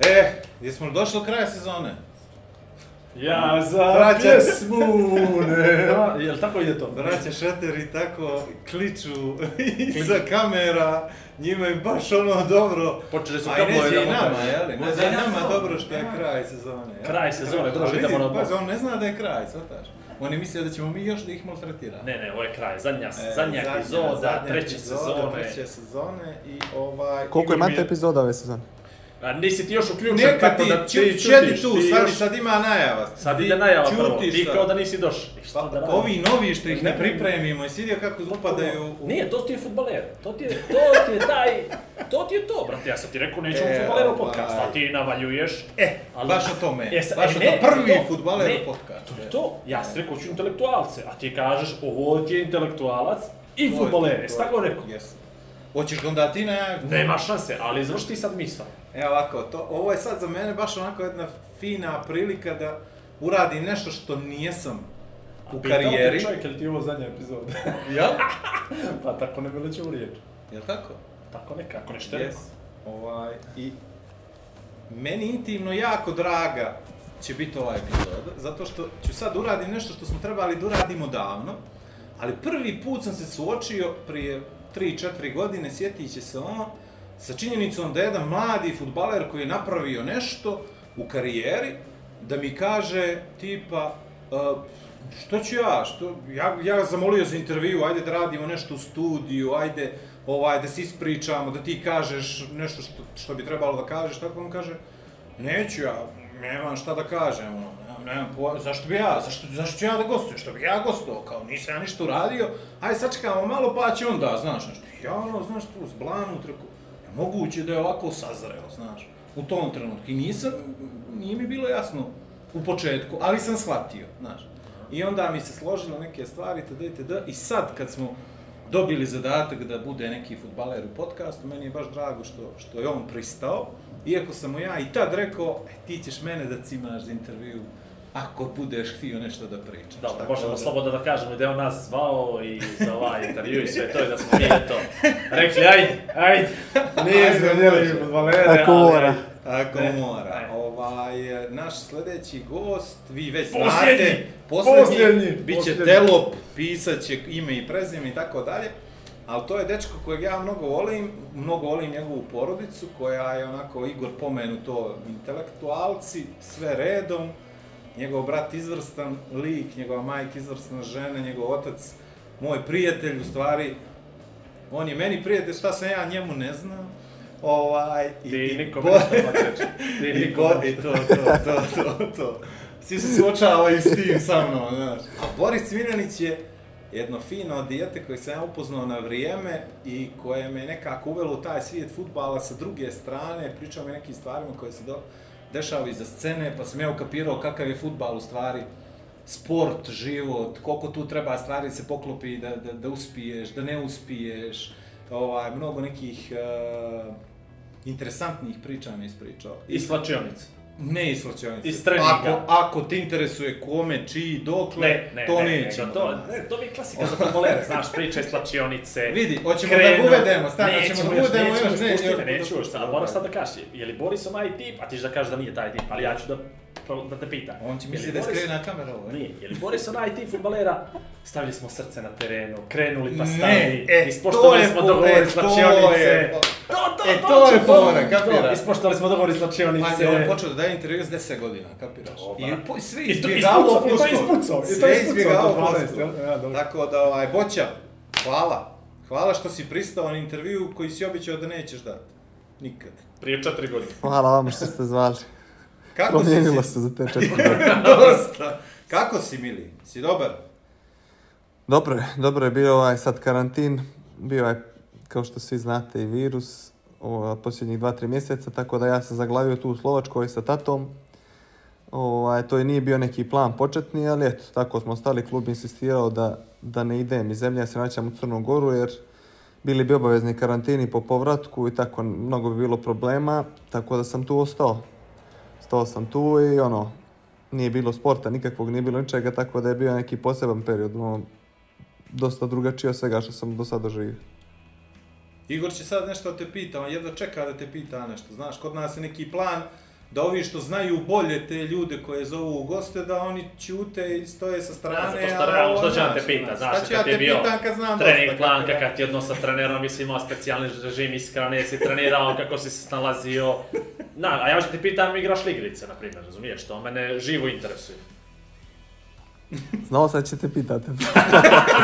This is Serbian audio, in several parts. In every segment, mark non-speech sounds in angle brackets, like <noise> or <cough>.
E, jesmo li došli do kraja sezone? ja za Braća- pjesmu, <laughs> nema. Jel tako ide to? Braća Šateri tako kliču <laughs> iza kamera, njima je baš ono dobro. Počeli su neće da nama, montaju. jeli? Ne zna nama dobro što je kraj sezone. jel? Kraj sezone, dobro, idemo na pazi, on ne zna da je kraj, shvataš? On je mislio da ćemo mi još da ih maltretiramo. Ne, ne, ovo je kraj, zadnja, E, zadnja epizoda, zadnja treće epizoda, sezone. Treće sezone i ovaj... Koliko imate epizoda ove sezone? A nisi ti još uključen Neka kako ti, da ti ćutiš, sjedi tu, ti sad, još- sad ima najava. Sad ide najava prvo, ti kao da nisi došao. Šta da Pa, radim? ovi novi što ih ne Ne. pripremimo, jesi vidio kako upadaju u... Nije, to ti je futbaler, to ti je, to ti je taj, to ti je to, brate, ja sam ti rekao nećemo E, futbaler u ovaj. podcast, a ti navaljuješ. E, Ali- baš o tome, E, sa- baš e, o ne, to prvi to- futbaler ne, u podcastu. To je to, ja sam rekao ću intelektualce, a ti kažeš ovo ti je intelektualac i futbaler, jesi tako rekao? Jes. Hoćeš ga onda ti najaviti? Nema šanse, ali izvrši ti sad misao. Evo ovako, to, ovo je sad za mene baš onako jedna fina prilika da uradim nešto što nijesam u karijeri. čovjek, je li ti ovo zadnja epizoda? <laughs> Jel? <laughs> pa tako ne bi u riječ. Jel tako? Tako nekako, nešto Yes. Ovaj, i meni intimno jako draga će biti ova epizoda, zato što ću sad uradim nešto što smo trebali da uradimo davno, ali prvi put sam se suočio prije 3-4 godine, sjetit će se on, sa činjenicom da je jedan mladi futbaler koji je napravio nešto u karijeri, da mi kaže tipa, uh, što ću ja, što, ja, ja zamolio za intervju, ajde da radimo nešto u studiju, ajde ovaj, da se ispričamo, da ti kažeš nešto što, što bi trebalo da kažeš, tako on kaže, neću ja, nemam šta da kažem, ono, nemam, pojma, zašto bi ja, zašto, zašto ću ja da gostujem, što bi ja gostovao, kao nisam ja ništa uradio, ajde sačekamo malo pa će onda, znaš, nešto, ja ono, znaš, tu zblanut, rekao, "Ja, moguće da je ovako sazreo, znaš, u tom trenutku, i nisam, nije mi bilo jasno u početku, ali sam shvatio, znaš, i onda mi se složilo neke stvari, td, itd. I sad kad smo dobili zadatak da bude neki futbaler u podcastu, meni je baš drago što, što je on pristao. Iako sam mu ja i tad rekao, e, ti ćeš mene da cimaš za intervju, ako budeš htio nešto da pričaš. Dobro, Tako možemo da- slobodno da kažemo da je on nas zvao i za ovaj intervju i sve to i da smo mi eto rekli ajde, ajde, <laughs> nije izgledali može. futbalere, Ako ali mora. Ako Ne, mora. ajde. Ovaj, naš sljedeći gost, vi već Posljednji, znate, posljednji, posljednji, bit će telop, pisat će ime i prezime i tako dalje. Ali to je dečko kojeg ja mnogo volim, mnogo volim njegovu porodicu, koja je onako, Igor pomenu to, intelektualci, sve redom, njegov brat izvrstan lik, njegova majka izvrsna žena, njegov otac, moj prijatelj, u stvari, on je meni prijatelj, šta sam ja njemu ne znam. Ovaj, i- Ti i nikome bo-. Ti <laughs> i bo- i to, to, to, to, to. Svi se suočavaju s tim sa mnom, znaš. A Boris Cviljanić je jedno fino dijete koje sam ja upoznao na vrijeme i koje me nekako uvelo u taj svijet futbala sa druge strane, pričao mi nekim stvarima koje se do, dešavaju iza scene, pa sam ja ukapirao kakav je futbal u stvari, sport, život, koliko tu treba stvari da se poklopi da, da, da uspiješ, da ne uspiješ, ovaj, mnogo nekih uh, interesantnih priča mi ispričao. Iz slačionice. Ne iz slačionice. Iz treninga. Ako, ako te interesuje kome, čiji, dokle, Ne, ne, to ne, nećemo. nego to, ne, to mi je klasika za futbolere, znaš, priče iz slačionice. Vidi, hoćemo krenu- da uvedemo, stani, hoćemo da još, uvedemo još, ne, me, još- neću još, ali moraš sad da kažeš, je li Boris onaj tip, a ti ćeš da kažeš da nije taj tip, ali ja ću da, da te pitam. On će Je li misliti da je Boris- skrena kamera ovo. Nije, je li Boris onaj tip futbalera, stavili smo srce na terenu, krenuli pa Ne, stali, e, ispoštovali to je smo dogovor iz to slačionice. je- To, to, e, to je ću, fora, to, kapiraš? Ispoštovali smo dogovor iz Pa slačionice. on je počeo da daje intervju s 10 godina, kapiraš? I po, sve to- izbjegavao ispucao, i to ispucao, i to Sve ispucao izbjegavao do 12, floskulu. jel? Ja, dobro. Tako da, ovaj, Boća, hvala. Hvala što si pristao na intervju koji si običao da nećeš dati. Nikad. Prije četiri godine. Hvala vam što ste zvali. Kako Promijenilo si? se za te četiri <laughs> godine. Dosta. Kako si, Mili? Si dobar? Dobro je, dobro je bio ovaj sad karantin. Bio je, kao što svi znate, i virus. o, posljednjih 2-3 mjeseca, tako da ja sam zaglavio tu u Slovačkoj sa tatom. Ovaj, to je nije bio neki plan početni, ali eto, tako smo ostali, klub insistirao da, da ne idem iz zemlje, ja se vraćam u Crnu Goru, jer bili bi obavezni karantini po povratku i tako mnogo bi bilo problema, tako da sam tu ostao. Stao sam tu i ono, nije bilo sporta nikakvog, nije bilo ničega, tako da je bio neki poseban period, ono, dosta drugačije od svega što sam do sada doživio. Igor će sad nešto da te pita, on jedva čeka da te pita nešto. Znaš, kod nas je neki plan da ovi što znaju bolje te ljude koje zovu u goste, da oni ćute i stoje sa strane. Zato što a realno, ovo, što će vam te znaš, pita, znaš, ja kad je bio pitam kad znam trening dosta, plan, kakav ti je odnos sa trenerom, mislim imao specijalni režim ishrane, si trenirao, kako si se snalazio. Na, a ja ću ti pitam, igraš li igrice, na primjer, razumiješ, to mene živo interesuje. <laughs> Znao sam da će te pitati.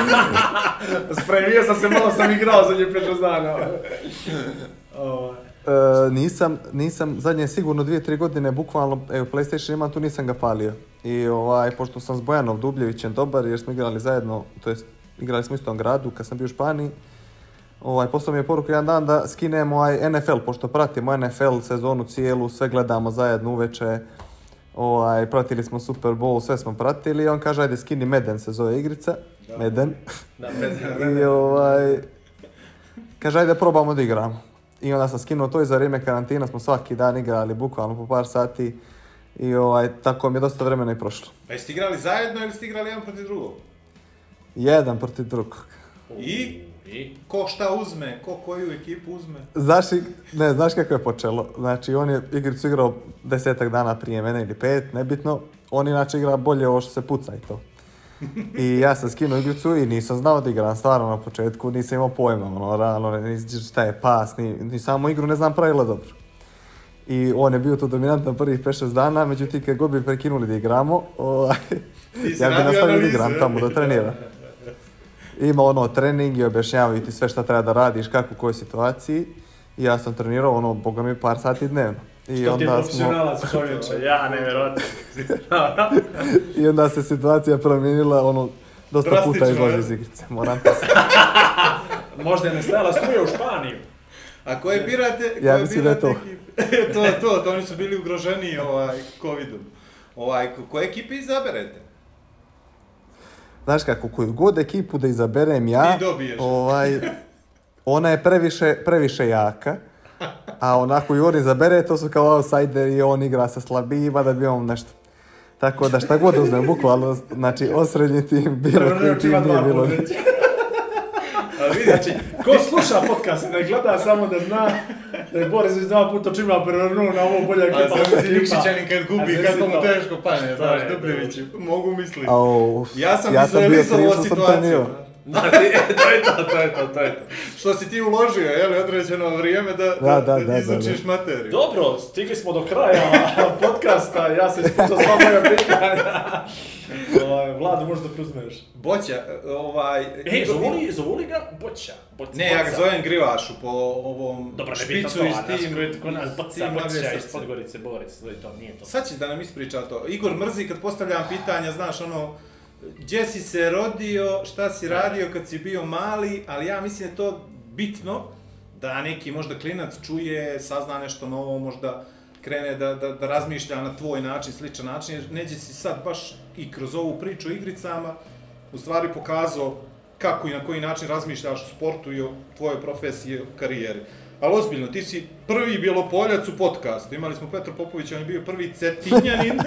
<laughs> Spremio sam se, malo sam igrao zadnje 5 dana. <laughs> E, nisam, nisam, zadnje sigurno dvije, tri godine, bukvalno, evo, PlayStation imam, tu nisam ga palio. I ovaj, pošto sam s Bojanom Dubljevićem dobar, jer smo igrali zajedno, to jest, igrali smo u istom gradu kad sam bio u Španiji, ovaj, poslao mi je poruku jedan dan da skinemo ovaj NFL, pošto pratimo NFL sezonu cijelu, sve gledamo zajedno uveče, ovaj, pratili smo Super Bowl, sve smo pratili i on kaže, ajde skini Meden se zove igrica, Meden. Da, bez... <laughs> I ovaj, kaže, ajde probamo da igramo. I onda sam skinuo to i za vrijeme karantina smo svaki dan igrali, bukvalno po par sati. I ovaj, tako mi je dosta vremena i prošlo. A jeste igrali zajedno ili ste igrali jedan protiv drugog? Jedan protiv drugog. I? I? Ko šta uzme, ko koju ekipu uzme? Znaš, ne, znaš kako je počelo? Znači, on je igricu igrao desetak dana prije mene ili pet, nebitno. On inače igra bolje ovo što se puca i to. I ja sam skinuo igricu i nisam znao da igram, stvarno na početku nisam imao pojma, ono, realno, ne, ni šta je pas, ni, ni samo igru ne znam pravila dobro. I on je bio tu dominantan prvih 5-6 dana, međutim kad god bi prekinuli da igramo, ovaj, Ti si ja bi nastavio da igram je? tamo, da treniram. <laughs> Ima ono trening i objašnjavaju ti sve šta treba da radiš, kako u kojoj situaciji. I ja sam trenirao ono, boga mi, par sati dnevno. I Što ti je onda, smo, profesionalac čovječe. Ja, nevjerojatno. <laughs> I onda se situacija promijenila, ono, dosta puta Drastično, izlazi je? iz igrice, moram pa se. <laughs> Možda je nestajala struja u Španiju. A koje birate? Ja koje mislim da je to. <laughs> to je to, to oni su bili ugroženi ovaj, covidom. Ovaj, ko- koje ekipe izaberete? Znaš kako, koju god ekipu da izaberem ja, ovaj, ona je previše, previše jaka. A onako i on izabere, to su kao outsider i on igra sa slabijima da bi on nešto. Tako da šta god uzmem, bukvalno, znači osrednji tim, bilo koji tim nije bilo. A vidi, znači, ko sluša podcast, ne gleda samo da zna da je Boris već dva puta čima prevrnuo na ovo bolja A ekipa. si ekipa. Nikšićanin kad A gubi, si mu to. teško pane, znaš, je, Dubljević, mogu misliti. Ja sam ja sam bio vizualizovao kriv što sam situaciju. Da, to je to, to je to, to je to. Što si ti uložio, je li, određeno vrijeme da, Da, da, da, da, izučiš materiju. Dobro, stigli smo do kraja <laughs> podcasta, ja sam ispitao sva moja pitanja. <laughs> Ovaj, Vlado, možda preuzmeš. Boća, ovaj... E, zovu li, zovu li ga Boća? Boca, Ne, ja ga Boca. zovem Grivašu po ovom Dobro, špicu to, iz tim... nas kod nas Boca, Boća iz. Podgorice, Boris, to, nije to. Sad će da nam ispriča to. Igor mrzi kad postavljam pitanja, znaš, ono, gdje si se rodio, šta si radio kad si bio mali, ali ja mislim da je to bitno da neki možda klinac čuje, sazna nešto novo, možda krene da, da, da razmišlja na tvoj način, sličan način, jer neđe si sad baš i kroz ovu priču o igricama u stvari pokazao kako i na koji način razmišljaš o sportu i o tvojoj profesiji i o karijeri. Ali ozbiljno, ti si prvi bjelopoljac u podcastu. Imali smo Petra Popovića, on je bio prvi cetinjanin.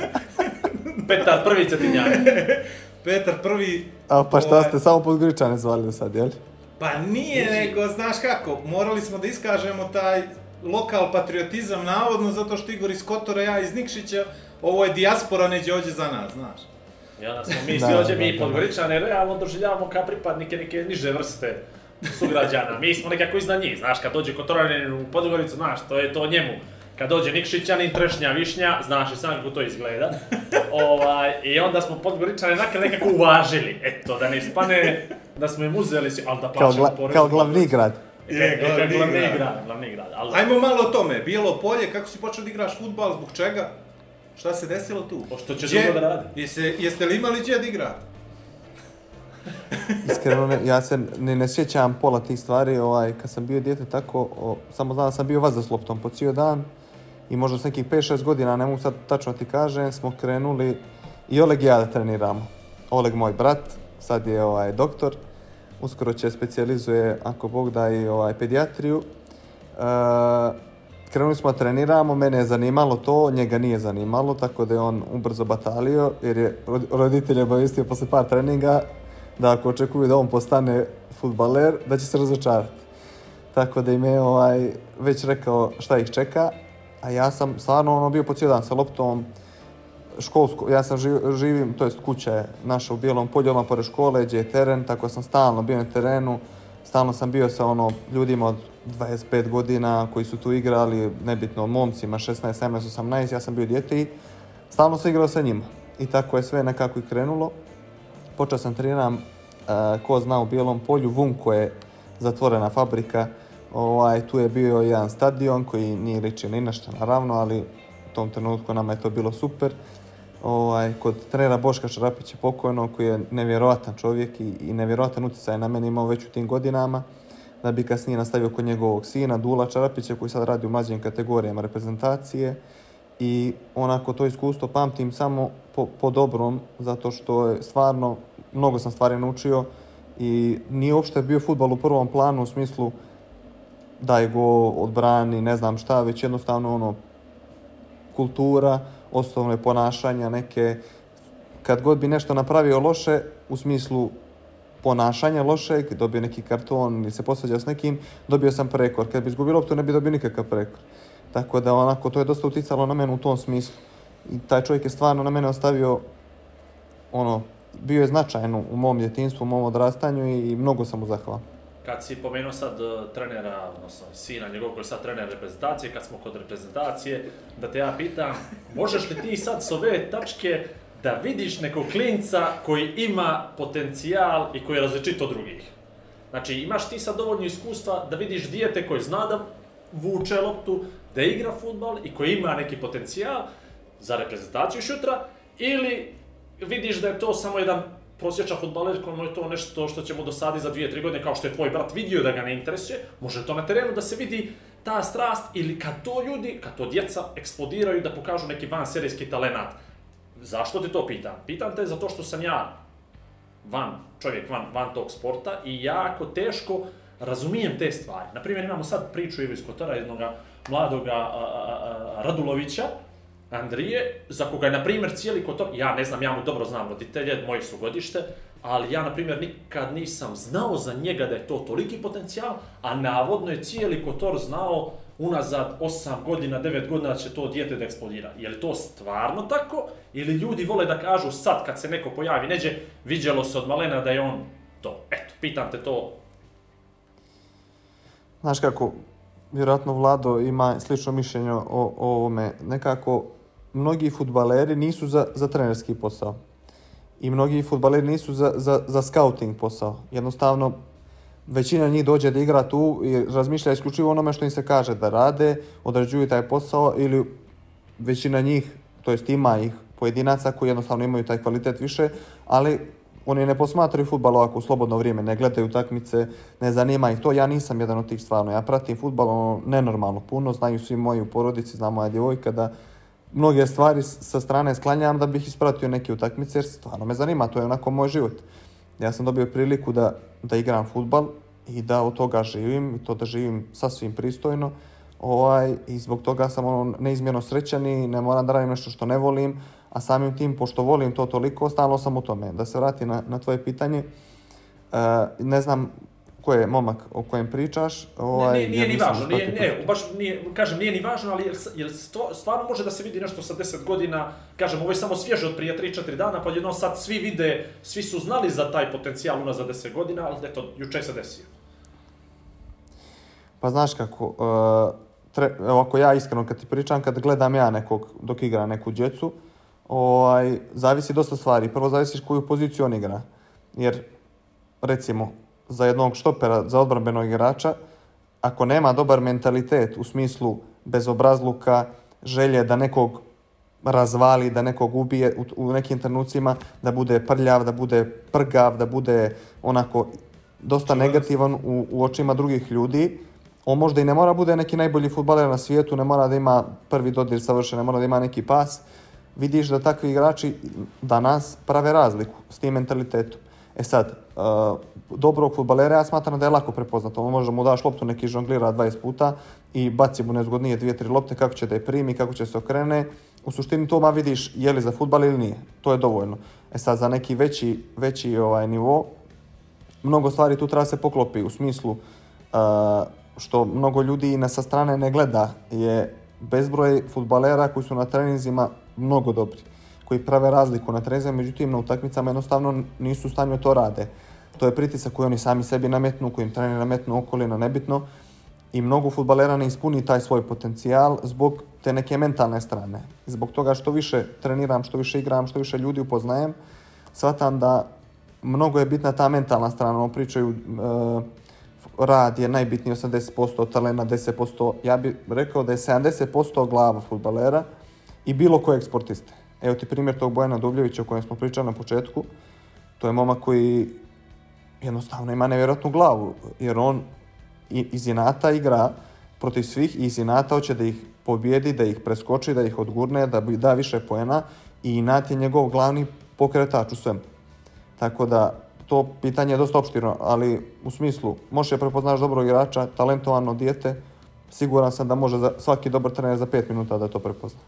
<laughs> Petar prvi cetinjak. <laughs> Petar prvi... A pa šta ovaj, ste samo podgoričane zvali do sad, jel? Pa nije, nego, znaš kako, morali smo da iskažemo taj lokal patriotizam, navodno, zato što Igor iz Kotora, ja iz Nikšića, ovo je dijaspora neđe ođe za nas, znaš. Onda smo mi Da, svi ovdje, da, mi da. podgoričane, realno doživljavamo kao pripadnike neke niže vrste sugrađana. Mi smo nekako iznad njih, znaš, kad dođe Kotoranin u Podgoricu, znaš, to je to njemu. Kad dođe Nikšićanin, trešnja, višnja, znaš i sam kako to izgleda. <laughs> ovaj, I onda smo Podgoričane nakon nekako uvažili. Eto, da ne ispane da smo im uzeli, si, ali da Kao, plaćamo gla- porez. kao glavni grad. Je, Glavni, glavni glavni grad. grad, glavni grad. Ali, Ajmo malo o tome, Bijelo polje, kako si počeo da igraš futbal, zbog čega? Šta se desilo tu? O što će Gdje- drugo da radi? Jeste, jeste li imali gdje da igrate? <laughs> Iskreno, ne, ja se ni ne sjećam pola tih stvari, ovaj, kad sam bio dijete tako, o, samo znam da sam bio vazda s loptom po cijel dan i možda s nekih 5-6 godina, ne mogu sad tačno ti kažem, smo krenuli i Oleg i ja da treniramo. Oleg moj brat, sad je ovaj doktor, uskoro će specijalizuje, ako Bog da, i ovaj, pedijatriju. E, krenuli smo da treniramo, mene je zanimalo to, njega nije zanimalo, tako da je on ubrzo batalio, jer je rod- roditelj obavistio posle par treninga da ako očekuju da on postane futbaler, da će se razočarati. Tako da im je ovaj, već rekao šta ih čeka, a ja sam stvarno ono, bio po cijel dan sa loptom, školsko, ja sam živ, živim, to jest kuća je naša u Bijelom polju, odmah pored škole, gdje je teren, tako sam stalno bio na terenu, stalno sam bio sa ono ljudima od 25 godina koji su tu igrali, nebitno momcima, 16, 17, 18, ja sam bio dijete i stalno sam igrao sa njima. I tako je sve nekako i krenulo. Počeo sam treniram, uh, ko zna u Bijelom polju, Vunko je zatvorena fabrika, ovaj, tu je bio jedan stadion koji nije ličio ni na što naravno, ali u tom trenutku nama je to bilo super. Ovaj, kod trenera Boška Šarapića pokojno, koji je nevjerovatan čovjek i, i nevjerovatan utjecaj na mene imao već u tim godinama, da bi kasnije nastavio kod njegovog sina Dula Čarapića koji sad radi u mlađim kategorijama reprezentacije i onako to iskustvo pamtim samo po, po dobrom zato što je stvarno mnogo sam stvari naučio i nije uopšte bio futbal u prvom planu u smislu daj go, odbrani, ne znam šta, već jednostavno ono kultura, osnovne ponašanja, neke kad god bi nešto napravio loše u smislu ponašanja lošeg, dobio neki karton ili se posvađao s nekim, dobio sam prekor. Kad bi izgubio loptu ne bi dobio nikakav prekor. Tako da onako to je dosta uticalo na mene u tom smislu. I taj čovjek je stvarno na mene ostavio ono, bio je značajan u mom djetinstvu, u mom odrastanju i mnogo sam mu zahvalan. Kad si pomenuo sad uh, trenera, odnosno sina njegov koji je sad trener reprezentacije, kad smo kod reprezentacije, da te ja pitam, možeš li ti sad s ove tačke da vidiš nekog klinca koji ima potencijal i koji je različit od drugih? Znači, imaš ti sad dovoljno iskustva da vidiš dijete koje zna da vuče loptu, da igra futbal i koji ima neki potencijal za reprezentaciju šutra, ili vidiš da je to samo jedan prosječan futbaler komu je to nešto što će mu dosadi za dvije, tri godine, kao što je tvoj brat vidio da ga ne interesuje, može to na terenu da se vidi ta strast ili kad to ljudi, kad to djeca eksplodiraju da pokažu neki van serijski talenat. Zašto te to pitam? Pitam te zato što sam ja van, čovjek van, van tog sporta i jako teško razumijem te stvari. Naprimjer, imamo sad priču Ivo iz Kotora, jednog mladog Radulovića, Andrije, za koga je, na primjer, cijeli Kotor, ja ne znam, ja mu dobro znam roditelje, moje su godište, ali ja, na primjer, nikad nisam znao za njega da je to toliki potencijal, a navodno je cijeli Kotor znao unazad 8 godina, 9 godina će to dijete da eksplodira. Je li to stvarno tako? Ili ljudi vole da kažu sad kad se neko pojavi neđe, viđalo se od malena da je on to. Eto, pitam te to. Znaš kako, vjerojatno Vlado ima slično mišljenje o, o ovome. Nekako, mnogi futbaleri nisu za, za trenerski posao. I mnogi futbaleri nisu za, za, za scouting posao. Jednostavno, većina njih dođe da igra tu i razmišlja isključivo onome što im se kaže da rade, odrađuju taj posao ili većina njih, to jest ima ih pojedinaca koji jednostavno imaju taj kvalitet više, ali oni ne posmatraju futbal ovako u slobodno vrijeme, ne gledaju utakmice, ne zanima ih to. Ja nisam jedan od tih stvarno. Ja pratim futbal ono, nenormalno puno, znaju svi moji u porodici, zna moja djevojka da mnoge stvari sa strane sklanjam da bih ispratio neke utakmice jer stvarno me zanima, to je onako moj život. Ja sam dobio priliku da, da igram futbal i da od toga živim i to da živim sasvim pristojno. Ovaj, I zbog toga sam ono neizmjerno srećan i ne moram da radim nešto što ne volim, a samim tim, pošto volim to toliko, stalno sam u tome. Da se vrati na, na tvoje pitanje, e, ne znam ko je momak o kojem pričaš. Ne, Ovaj, nije, nije jer ni važno, nije, ne, baš nije, kažem, nije ni važno, ali jel, jel stvarno može da se vidi nešto sa 10 godina, kažem, ovo je samo svježe od prije 3-4 dana, pa jednom sad svi vide, svi su znali za taj potencijal unaz za 10 godina, ali eto, juče se desio. Pa znaš kako, uh, tre, evo ako ja iskreno kad ti pričam, kad gledam ja nekog dok igra neku djecu, ovaj, zavisi dosta stvari. Prvo zavisi koju poziciju on igra. Jer, recimo, za jednog štopera, za odbranbenog igrača, ako nema dobar mentalitet u smislu bezobrazluka, želje da nekog razvali, da nekog ubije u, u nekim trenucima, da bude prljav, da bude prgav, da bude onako dosta negativan u, u očima drugih ljudi. On možda i ne mora bude neki najbolji futbaler na svijetu, ne mora da ima prvi dodir savršen, ne mora da ima neki pas. Vidiš da takvi igrači danas prave razliku s tim mentalitetom. E sad, uh, dobrog futbalera ja smatram da je lako prepoznato. On može mu daš loptu neki žonglira 20 puta i baci mu nezgodnije dvije, tri lopte, kako će da je primi, kako će se okrene. U suštini to ma vidiš je li za futbal ili nije. To je dovoljno. E sad, za neki veći, veći ovaj nivo, mnogo stvari tu treba se poklopi u smislu uh, što mnogo ljudi na sa strane ne gleda je bezbroj futbalera koji su na treninzima mnogo dobri koji prave razliku na treninzima, međutim na utakmicama jednostavno nisu u stanju da to rade. To je pritisak koji oni sami sebi nametnu, koji im trener nametnu okolina, nebitno. I mnogo futbalera ne ispuni taj svoj potencijal zbog te neke mentalne strane. Zbog toga što više treniram, što više igram, što više ljudi upoznajem, shvatam da mnogo je bitna ta mentalna strana. Ono pričaju, uh, rad je najbitniji 80%, talena 10%. Ja bih rekao da je 70% glava futbalera i bilo kojeg sportiste. Evo ti primjer tog Bojana Dubljevića o kojem smo pričali na početku. To je momak koji jednostavno ima nevjerojatnu glavu, jer on iz inata igra protiv svih i iz inata hoće da ih pobjedi, da ih preskoči, da ih odgurne, da da više poena i inat je njegov glavni pokretač u svemu. Tako da to pitanje je dosta opštiro, ali u smislu, možeš je prepoznaš dobrog igrača, talentovano dijete, siguran sam da može za, svaki dobar trener za 5 minuta da to prepozna.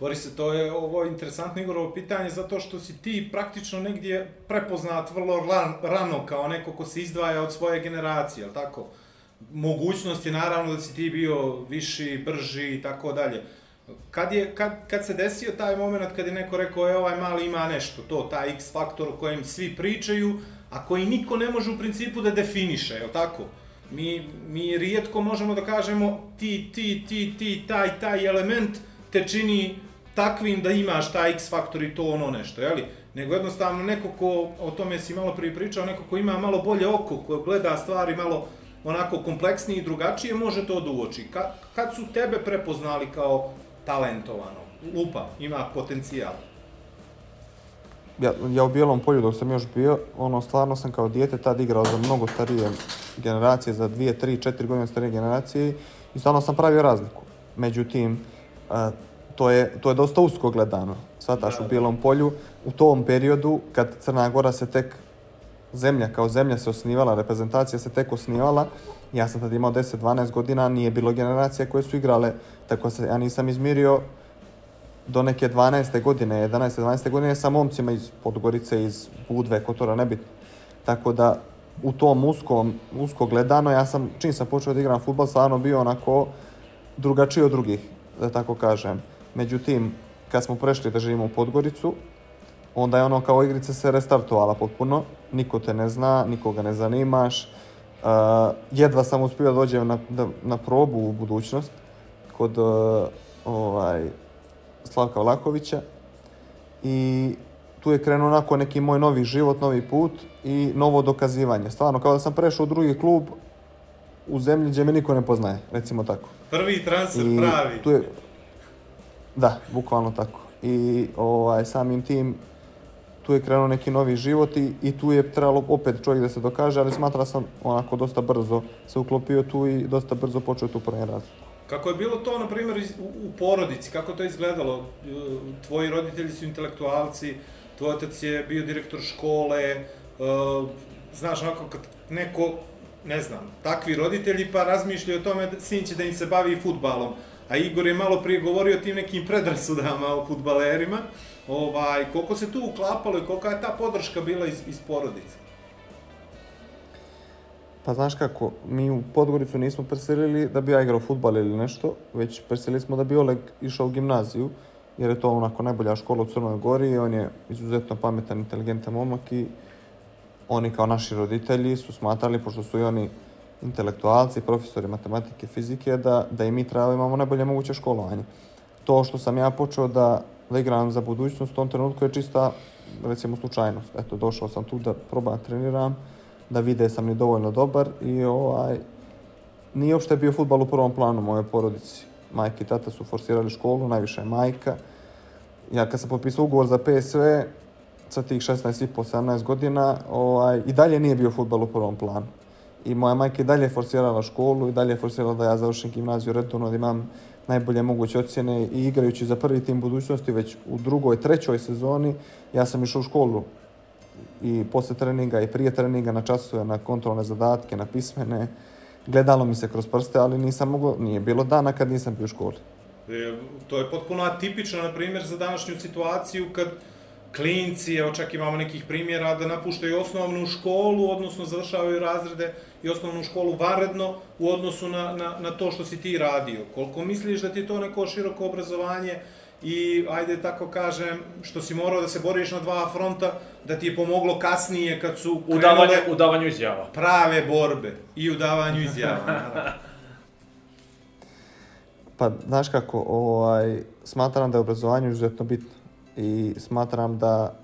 Borise, to je ovo interesantno Igorovo pitanje zato što si ti praktično negdje prepoznat vrlo ran, rano kao neko ko se izdvaja od svoje generacije, ali tako? Mogućnost je naravno da si ti bio viši, brži i tako dalje. Kad, je, kad, kad se desio taj moment kad je neko rekao, e, ovaj mali ima nešto, to, taj X faktor o kojem svi pričaju, a koji niko ne može u principu da definiše, je tako? Mi, mi rijetko možemo da kažemo ti, ti, ti, ti, taj, taj element te čini takvim da imaš taj X faktor i to ono nešto, jeli? Nego jednostavno neko ko, o tome si malo prije pričao, neko ko ima malo bolje oko, ko gleda stvari malo onako kompleksnije i drugačije, može to da uoči. Kad, kad su tebe prepoznali kao talentovano, lupa, ima potencijal? Ja, ja u Bijelom polju dok sam još bio, ono, stvarno sam kao dijete tad igrao za mnogo starije generacije, za dvije, tri, četiri godine starije generacije i stvarno sam pravio razliku. Međutim, a, to je, to je dosta usko gledano. Svataš u Bijelom polju, u tom periodu kad Crna Gora se tek zemlja kao zemlja se osnivala, reprezentacija se tek osnivala, ja sam tad imao 10-12 godina, nije bilo generacija koje su igrale, tako se ja nisam izmirio do neke 12. godine, 11. 12. godine sa momcima iz Podgorice, iz Budve, Kotora, nebitno. Tako da u tom uskom, usko gledano, ja sam, čim sam počeo da igram futbol, stvarno bio onako drugačiji od drugih, da tako kažem. Međutim, kad smo prešli da živimo u Podgoricu, onda je ono kao igrica se restartovala potpuno, niko te ne zna, nikoga ne zanimaš, uh, jedva sam uspio da dođem na, da, na probu u budućnost kod uh, ovaj, Slavka Vlakovića i tu je krenuo onako neki moj novi život, novi put i novo dokazivanje. Stvarno, kao da sam prešao u drugi klub u zemlji gdje me niko ne poznaje, recimo tako. Prvi transfer I pravi. Tu je, da, bukvalno tako. I ovaj, samim tim tu je krenuo neki novi život i, i tu je trebalo opet čovjek da se dokaže, ali smatra sam onako dosta brzo se uklopio tu i dosta brzo počeo tu prvi razlog. Kako je bilo to, na primjer, u, u porodici, kako to izgledalo? E, Tvoji roditelji su intelektualci, tvoj otac je bio direktor škole, uh, znaš, onako, kad neko, ne znam, takvi roditelji pa razmišljaju o tome da sin će da im se bavi futbalom. A Igor je malo prije govorio o tim nekim predrasudama o futbalerima. Ovaj, koliko se tu uklapalo i kolika je ta podrška bila iz, iz porodice? Pa znaš kako, mi u Podgoricu nismo preselili da bi ja igrao futbal ili nešto, već preselili smo da bi Oleg išao u gimnaziju, jer je to onako najbolja škola u Crnoj Gori i on je izuzetno pametan, inteligentan momak i oni kao naši roditelji su smatrali, pošto su i oni intelektualci, profesori matematike, fizike, da, da i mi treba imamo najbolje moguće školovanje. To što sam ja počeo da, da igram za budućnost u tom trenutku je čista, recimo, slučajnost. Eto, došao sam tu da probam treniram, da vide sam li dovoljno dobar i ovaj, nije uopšte bio futbal u prvom planu moje porodici. Majka i tata su forsirali školu, najviše je majka. ja kad sam potpisao ugovor za PSV, sa tih 16,5-17 godina, ovaj, i dalje nije bio futbal u prvom planu. I moja majka i dalje je forsirala školu i dalje je forsirala da ja završim gimnaziju redovno, da imam najbolje moguće ocjene i igrajući za prvi tim budućnosti već u drugoj, trećoj sezoni ja sam išao u školu i posle treninga i prije treninga na časove, na kontrolne zadatke, na pismene. Gledalo mi se kroz prste, ali nisam mogao, nije bilo dana kad nisam bio u školi. E, To je potpuno atipično, na primjer, za današnju situaciju kad klinci, evo čak imamo nekih primjera, da napuštaju osnovnu školu, odnosno završavaju razrede i osnovnu školu vanredno u odnosu na, na, na to što si ti radio. Koliko misliš da ti je to neko široko obrazovanje i, ajde tako kažem, što si morao da se boriš na dva fronta, da ti je pomoglo kasnije kad su U davanju, krenule u davanju izjava. prave borbe i u davanju izjava. <laughs> naravno. Pa, znaš kako, ovaj, smatram da je obrazovanje izuzetno bitno i smatram da,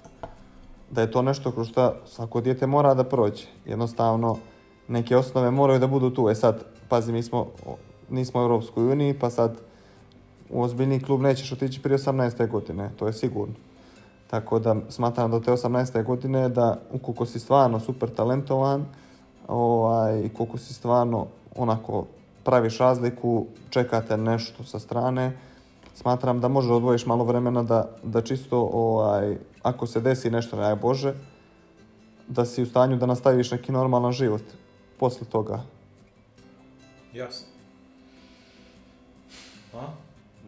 da je to nešto kroz što svako dijete mora da prođe. Jednostavno, neke osnove moraju da budu tu. E sad, pazi, mi smo, nismo u Europskoj uniji, pa sad u ozbiljni klub nećeš otići prije 18. godine, to je sigurno. Tako da smatram da te 18. godine da ukoliko si stvarno super talentovan ovaj, i koliko si stvarno onako praviš razliku, čekate nešto sa strane, smatram da može odvojiš malo vremena da, da čisto, ovaj, ako se desi nešto, ne daj Bože, da si u stanju da nastaviš neki normalan život posle toga. Jasno. A?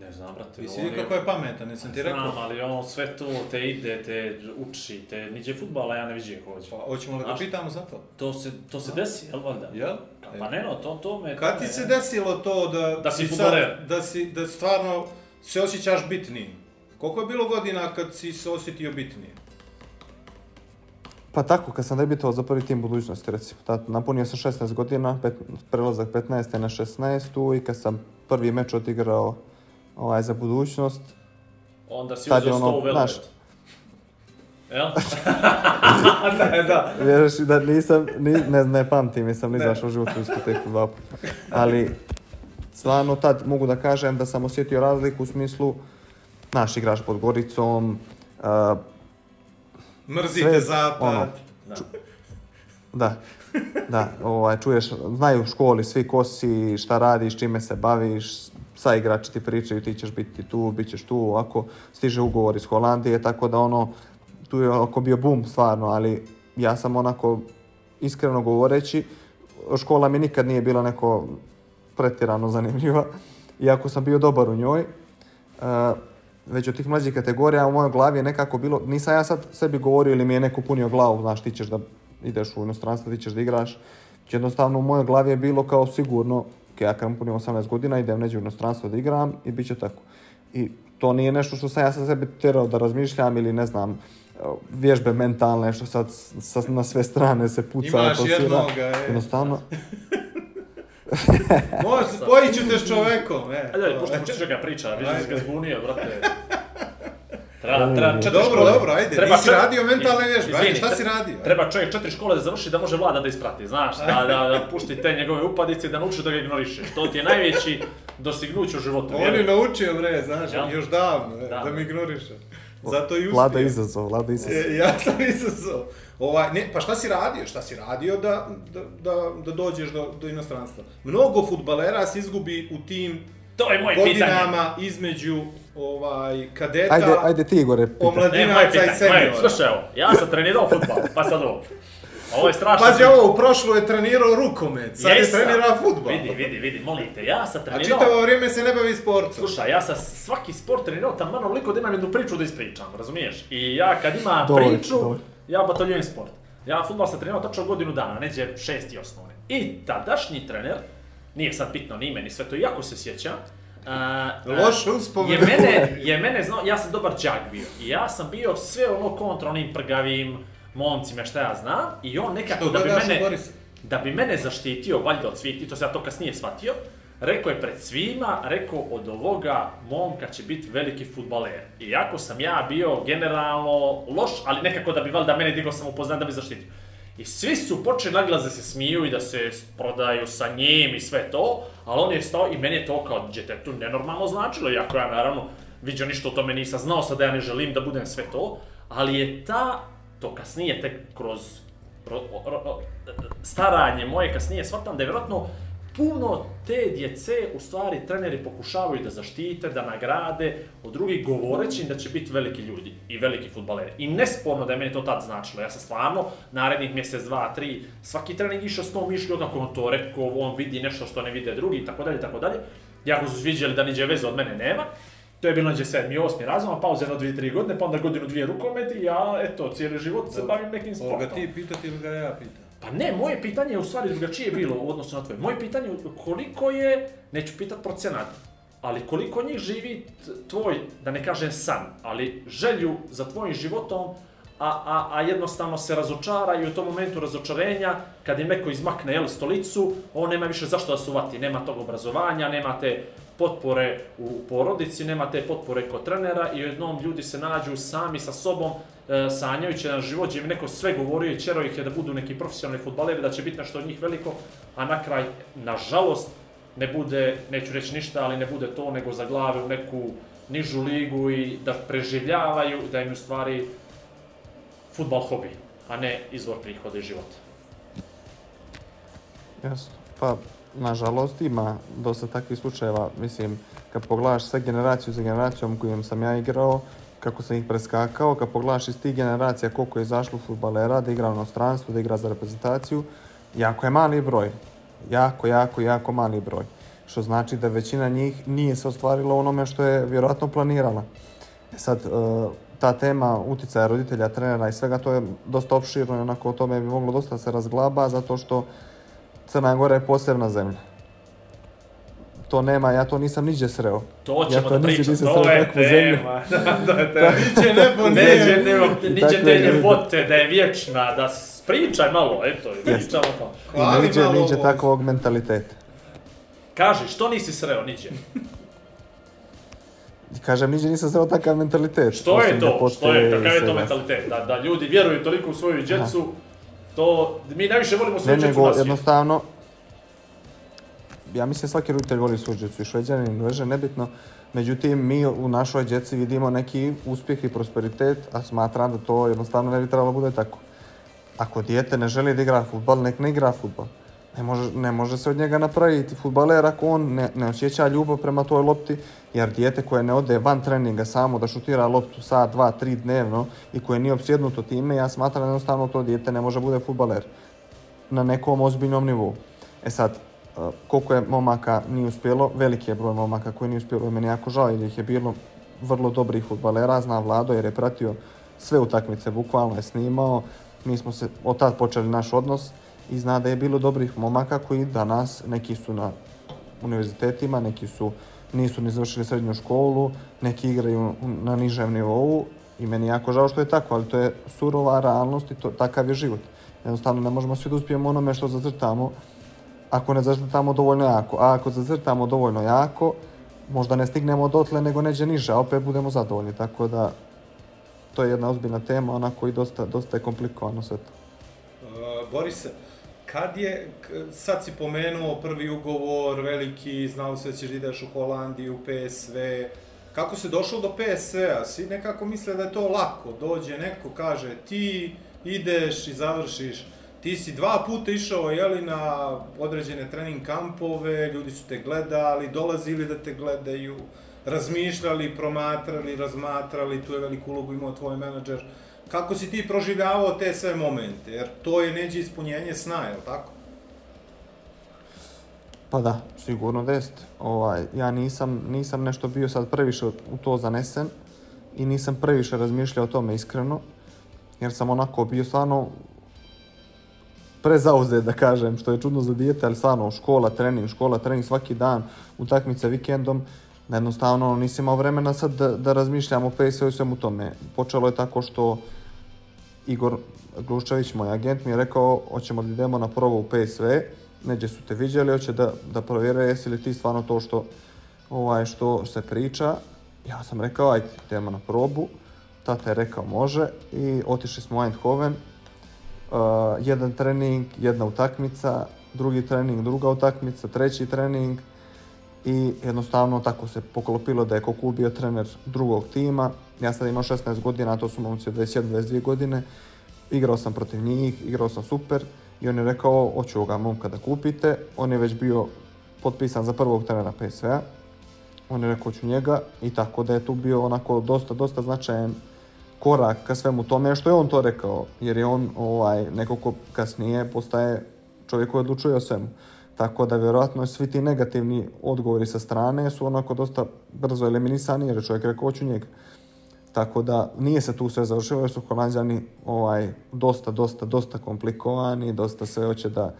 Ne znam, brate. Ti si vidi kako je pametan, jesam ti rekao? Znam, ali on sve to te ide, te uči, te niđe futbala ja ne vidim hoće. Pa, hoćemo li da pitamo za to? To se, to se desi, jel valjda? Jel? Pa ne no, to, to me... Kad ti se desilo to da, Da si fudbaler? da si, da stvarno se osjećaš bitnijim? Koliko je bilo godina kad si se osjetio bitnijim? Pa tako, kad sam debitovao za prvi tim budućnosti, recimo, tad napunio sam 16 godina, pet, prelazak 15. na 16. i kad sam prvi meč odigrao ovaj, za budućnost, Onda si uzeo ono, sto u znaš. velvet. Jel? <laughs> da, da. vjeruješ da nisam, ni, ne, ne pamtim, nisam ni izašao u životu u diskoteku dva puta. Ali, stvarno tad mogu da kažem da sam osjetio razliku u smislu, znaš, igraš pod Goricom, uh, Mrzite Sve, zapad. ono, Da, da, ovaj, čuješ, znaju u školi svi ko si, šta radiš, čime se baviš, sa igrači ti pričaju, ti ćeš biti tu, bit ćeš tu, ovako, stiže ugovor iz Holandije, tako da ono, tu je oko bio bum stvarno, ali ja sam onako, iskreno govoreći, škola mi nikad nije bila neko pretjerano zanimljiva, iako sam bio dobar u njoj, Uh, već od tih mlađih kategorija u mojoj glavi je nekako bilo, nisam ja sad sebi govorio ili mi je neko punio glavu, znaš, ti ćeš da ideš u inostranstvo, ti ćeš da igraš. Jednostavno u mojoj glavi je bilo kao sigurno, ok, ja kad punim 18 godina, idem neđe u inostranstvo da igram i bit će tako. I to nije nešto što sam ja sa sebi terao da razmišljam ili ne znam, vježbe mentalne što sad sa, na sve strane se puca. Imaš forsira. jednoga, e. Jednostavno, <laughs> <laughs> Može, spojit ću te s čovekom, e. Ajde, ajde, pušti, pušti čega priča, vidiš da ga zbunio, brate. <laughs> Treba, treba četiri Dobro, škole. dobro, ajde, Treba nisi čet- radio mentalne vježbe, ajde, šta si radio? Treba čovjek četiri škole da završi da može vlada da isprati, znaš, da, da, da pušti te njegove upadice i da nauči da ga ignorišeš. To ti je najveći dostignuć u životu. On je naučio, bre, znaš, Jel? još davno, e, Da. da mi ignoriše. Zato i uspio. vlada izazov, vlada izazov. E, ja sam izazov. Ovaj, ne, pa šta si radio? Šta si radio da, da, da, da dođeš do, do inostranstva? Mnogo futbalera se izgubi u tim To je moje pitanje. godinama između ovaj, kadeta, Ajde, ajde ti Igore, omladinaca i pitanje, seniora. slušaj ovo, ja sam trenirao futbal, pa sad ovo. Ovo je strašno. Pazi ovo, u prošlu je trenirao rukomet, sad je Jesam. trenirao futbal. Vidi, vidi, vidi, molim te, ja sam A trenirao... čitavo vrijeme se ne bavi sportom. Slušaj, ja sam svaki sport trenirao tamo onoliko da imam jednu priču da ispričam, razumiješ? I ja kad imam Dobro, priču, dobro. Ja bataljujem sport. Ja futbal sam trenirao točno godinu dana, neđe šest i osnovne. I tadašnji trener, nije sad bitno ni ime ni sve to, iako se sjeća, a, a, Loše uspomene. je mene, je mene znao, ja sam dobar đak bio. I ja sam bio sve ono kontra onim prgavim momcima šta ja znam. I on nekako Što da bi mene, da bi mene zaštitio, valjda od svih, to sam ja to kasnije shvatio, rekao je pred svima, rekao od ovoga momka će biti veliki futbaler. Iako sam ja bio generalno loš, ali nekako da bi valjda mene digao sam upoznan da bi zaštitio. I svi su počeli naglas da se smiju i da se prodaju sa njim i sve to, ali on je stao i meni je to kao djetetu nenormalno značilo, iako ja naravno vidio ništa o tome nisam znao, sad da ja ne želim da budem sve to, ali je ta, to kasnije tek kroz ro- ro- ro- staranje moje kasnije shvatam da je vjerojatno puno te djece u stvari treneri pokušavaju da zaštite, da nagrade od drugih govoreći da će biti veliki ljudi i veliki futbaleri. I nesporno da je meni to tad značilo. Ja sam stvarno narednih mjesec, dva, tri, svaki trening išao s tom mišljom kako on to rekao, on vidi nešto što ne vide drugi i tako dalje, tako dalje. Jako su sviđali da niđe veze od mene nema. To je bilo neđe sedmi, osmi razum, a pauze jedno, dvije, tri godine, pa onda godinu, dvije rukomet i ja, eto, cijeli život se bavim nekim Ovo ga sportom. ti pitati ili ga ja pitam? Pa ne, moje pitanje je u stvari drugačije bilo u odnosu na tvoje. Moje pitanje je koliko je, neću pitat procenat, ali koliko njih živi tvoj, da ne kažem san, ali želju za tvojim životom, a, a, a jednostavno se razočara i u tom momentu razočarenja, kad im neko izmakne jel, stolicu, on nema više zašto da se uvati, nema tog obrazovanja, nema te potpore u porodici, nema te potpore kod trenera i jednom ljudi se nađu sami sa sobom, sanjajući na život, gdje im neko sve govorio i čero ih je da budu neki profesionalni futbaleri, da će biti nešto od njih veliko, a na kraj, nažalost, ne bude, neću reći ništa, ali ne bude to, nego za glave u neku nižu ligu i da preživljavaju, da im u stvari futbal hobi, a ne izvor prihoda i života. Jasno. Pa, nažalost, ima dosta takvih slučajeva. Mislim, kad pogledaš sve generaciju za generacijom kojim sam ja igrao, kako sam ih preskakao, kad pogledaš iz tih generacija koliko je izašlo futbalera, da igra u inostranstvu, da igra za reprezentaciju, jako je mali broj. Jako, jako, jako mali broj. Što znači da većina njih nije se ostvarila onome što je vjerojatno planirala. E sad, e, ta tema uticaja roditelja, trenera i svega, to je dosta opširno i onako o tome bi moglo dosta se razglaba, zato što Crna Gora je posebna zemlja. To nema, ja to nisam niđe sreo. To Ja ćemo to da niđe pričamo, nisam to sreo je tema. <laughs> to je tema. Niće nebo Neđe, ne. nema, niđe te ljepote, da je vječna, da pričaj malo, eto, pričamo to. I niđe, malo niđe takvog mentaliteta. Kaži, što nisi sreo, niđe? I kažem, niđe nisam sreo takav mentalitet. Što je osim to? ljepote Što je, kakav je to mentalitet? Da, da ljudi vjeruju toliko u svoju djecu, to, mi najviše volimo Ne, svoju djecu nego jednostavno, ja mislim svaki roditelj voli svoju djecu, i šveđanin, i norvežan, nebitno. Međutim, mi u našoj djeci vidimo neki uspjeh i prosperitet, a smatram da to jednostavno ne bi trebalo bude tako. Ako dijete ne želi da igra futbal, nek ne igra futbal. Ne može, ne može se od njega napraviti futbaler ako on ne, ne osjeća ljubav prema toj lopti, jer dijete koje ne ode van treninga samo da šutira loptu sat, dva, tri dnevno i koje nije opsjednuto time, ja smatram da jednostavno to dijete ne može bude futbaler na nekom ozbiljnom nivou. E sad, koliko je momaka nije uspjelo, veliki je broj momaka koji nije uspjelo i meni je jako žao jer ih je bilo vrlo dobrih futbalera, zna Vlado jer je pratio sve utakmice, bukvalno je snimao, mi smo se od tad počeli naš odnos i zna da je bilo dobrih momaka koji danas, neki su na univerzitetima, neki su nisu ni završili srednju školu, neki igraju na nižem nivou i meni je jako žao što je tako, ali to je surova realnost i to, takav je život. Jednostavno ne možemo svi da uspijemo onome što zacrtamo ako ne zacrtamo dovoljno jako. A ako zacrtamo dovoljno jako, možda ne stignemo dotle nego neđe niže, a opet budemo zadovoljni. Tako da to je jedna ozbiljna tema, onako i dosta, dosta je komplikovano sve to. Uh, Borise, kad je, sad si pomenuo prvi ugovor, veliki, znao se da ćeš da ideš u Holandiju, PSV, kako se došlo do PSV-a? Svi nekako misle da je to lako, dođe neko, kaže ti ideš i završiš. Ti si dva puta išao, jeli, na određene trening kampove, ljudi su te gledali, dolazili da te gledaju, razmišljali, promatrali, razmatrali, tu je veliku ulogu imao tvoj menadžer. Kako si ti proživljavao te sve momente? Jer to je neđe ispunjenje sna, je li tako? Pa da, sigurno da jeste. Ovaj, ja nisam, nisam nešto bio sad previše u to zanesen i nisam previše razmišljao o tome iskreno, jer sam onako bio stvarno prezauzet, da kažem, što je čudno za dijete, ali stvarno škola, trening, škola, trening svaki dan, utakmice vikendom, da jednostavno nisam imao vremena sad da, da razmišljam o PSV i svemu tome. Počelo je tako što Igor Gluščević, moj agent, mi je rekao, hoćemo da idemo na probu u PSV, neđe su te viđali, hoće da, da provjere jesi li ti stvarno to što, ovaj, što se priča. Ja sam rekao, ajde, idemo na probu. Tata je rekao, može i otišli smo u Eindhoven. Uh, jedan trening, jedna utakmica, drugi trening, druga utakmica, treći trening. i jednostavno tako se poklopilo da je Koku bio trener drugog tima. Ja sad imam 16 godina, a to su momci od 21-22 godine. Igrao sam protiv njih, igrao sam super i on je rekao, hoću ovoga momka da kupite. On je već bio potpisan za prvog trenera PSV-a. On je rekao, hoću njega i tako da je tu bio onako dosta, dosta značajan korak ka svemu tome što je on to rekao, jer je on ovaj, neko ko kasnije postaje čovjek koji odlučuje o svemu. Tako da vjerojatno svi ti negativni odgovori sa strane su onako dosta brzo eliminisani jer je čovjek rekao hoću njega. Tako da nije se tu sve završilo jer su Holandjani ovaj, dosta, dosta, dosta komplikovani, dosta sve hoće da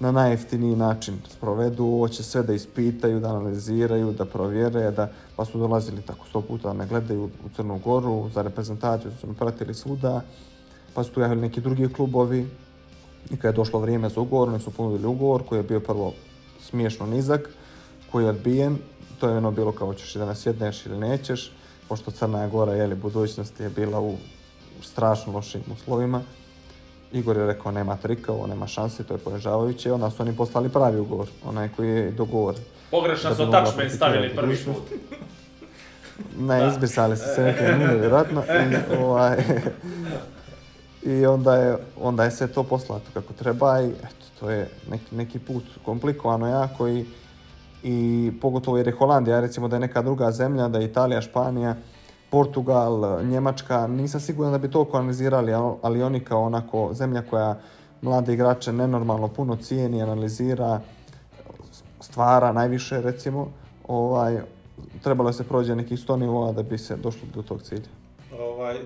na najjeftiniji način sprovedu, hoće sve da ispitaju, da analiziraju, da provjere, da, pa su dolazili tako sto puta da me gledaju u Crnu Goru, za reprezentaciju su me pratili svuda, pa su tu javili neki drugi klubovi i kad je došlo vrijeme za ugovor, oni su ponudili ugovor koji je bio prvo smiješno nizak, koji je odbijen, to je ono bilo kao ćeš da nas jedneš ili nećeš, pošto Crna Gora, jeli, budućnost je bila u strašno lošim uslovima. Igor je rekao nema trika, ovo nema šanse, to je ponižavajuće, onda su oni poslali pravi ugovor, onaj koji je dogovoren. Pogrešno Da su attachment stavili prvi put. <laughs> Ne, izbrisali su se neke nule, vjerojatno. I, ovaj, <laughs> I onda je, onda je sve to poslato kako treba i eto, to je neki, neki put komplikovano jako i, i pogotovo jer je Holandija, recimo da je neka druga zemlja, da je Italija, Španija, Portugal, Njemačka, nisam siguran da bi to analizirali, ali- oni kao onako zemlja koja mlade igrače nenormalno puno cijeni, analizira, stvara najviše recimo, ovaj, trebalo se prođe nekih 100 nivoa da bi se došlo do tog cilja. ovaj,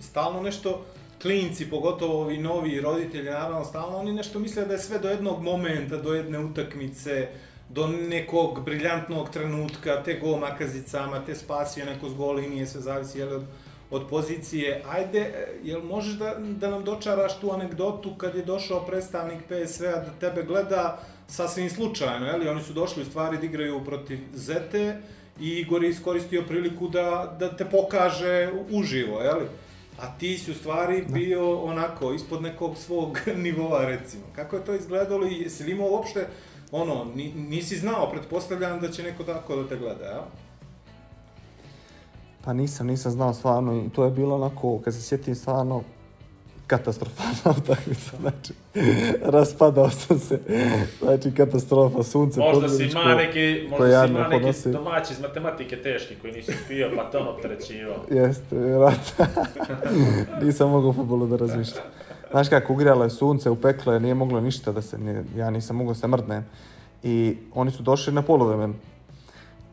stalno nešto, klinci, pogotovo ovi novi roditelji, naravno, stalno oni nešto misle da je sve do jednog momenta, do jedne utakmice, do nekog briljantnog trenutka, te gol makazicama, te spasio neko s gol linije, sve zavisi jel, od, od pozicije. Ajde, jel možeš da, da nam dočaraš tu anegdotu kad je došao predstavnik PSV-a da tebe gleda sasvim slučajno, jel? Oni su došli u stvari da igraju protiv Zete i Igor je iskoristio priliku da, da te pokaže uživo, jel? A ti si u stvari bio onako ispod nekog svog <laughs> nivoa recimo. Kako je to izgledalo i jesi li imao uopšte ono, ni, nisi znao, pretpostavljam da će neko tako da te gleda, jel? Pa nisam, nisam znao stvarno i to je bilo onako, kad se sjetim stvarno, katastrofalna <laughs> utakmica, znači, raspadao sam se, znači katastrofa, sunce Možda si ima neki, možda si ima neki domaći iz matematike teški koji nisi spio pa te on opterećivao. Jeste, vjerojatno. <laughs> nisam mogao futbolu da razmišljam. Znaš kako, ugrijalo je sunce, upeklo je, nije moglo ništa da se, nije, ja nisam mogao se mrdnem. I oni su došli na polovremenu.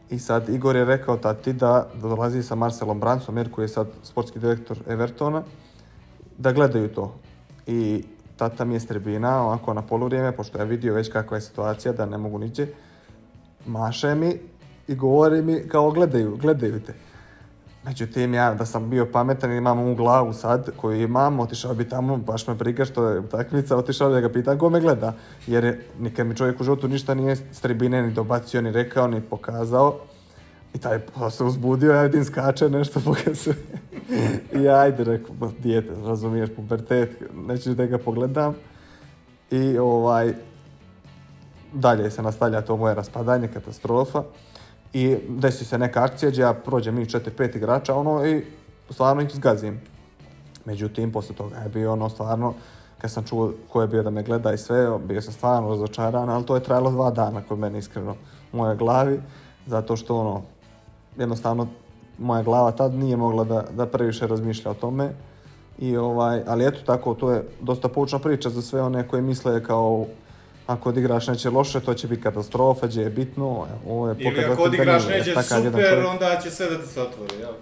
I sad Igor je rekao tati da, da dolazi sa Marcelom Brancom, jer koji je sad sportski direktor Evertona, da gledaju to. I tata mi je s tribina, ovako na poluvrijeme, pošto je vidio već kakva je situacija, da ne mogu niđe, maše mi i govori mi kao gledaju, gledaju te. Međutim, ja da sam bio pametan i imam u glavu sad koju imam, otišao bi tamo, baš me briga što je utakmica, otišao bi da ga pitam ko me gleda. Jer je, nikad mi čovjek u životu ništa nije s tribine ni dobacio, ni rekao, ni pokazao. I taj se uzbudio, ja vidim skače nešto <laughs> pokazuje. I ajde, rekao, "Ma, dijete, razumiješ, pubertet, neću da ga pogledam. I ovaj, dalje se nastavlja to moje raspadanje, katastrofa. I desi se neka akcija gdje ja prođem mi 4-5 igrača, ono, i stvarno ih zgazim. Međutim, posle toga je bio ono stvarno, kad sam čuo ko je bio da me gleda i sve, bio sam stvarno razočaran, ali to je trajalo dva dana kod mene iskreno u mojoj glavi, zato što ono, jednostavno moja glava tad nije mogla da, da previše razmišlja o tome. I ovaj, ali eto tako, to je dosta poučna priča za sve one koji misle kao ako odigraš neće loše, to će biti katastrofa, gdje je bitno. Ovo je Ili pokazatelj ako da odigraš nije, neće super, onda će sve da ti se otvori, jel?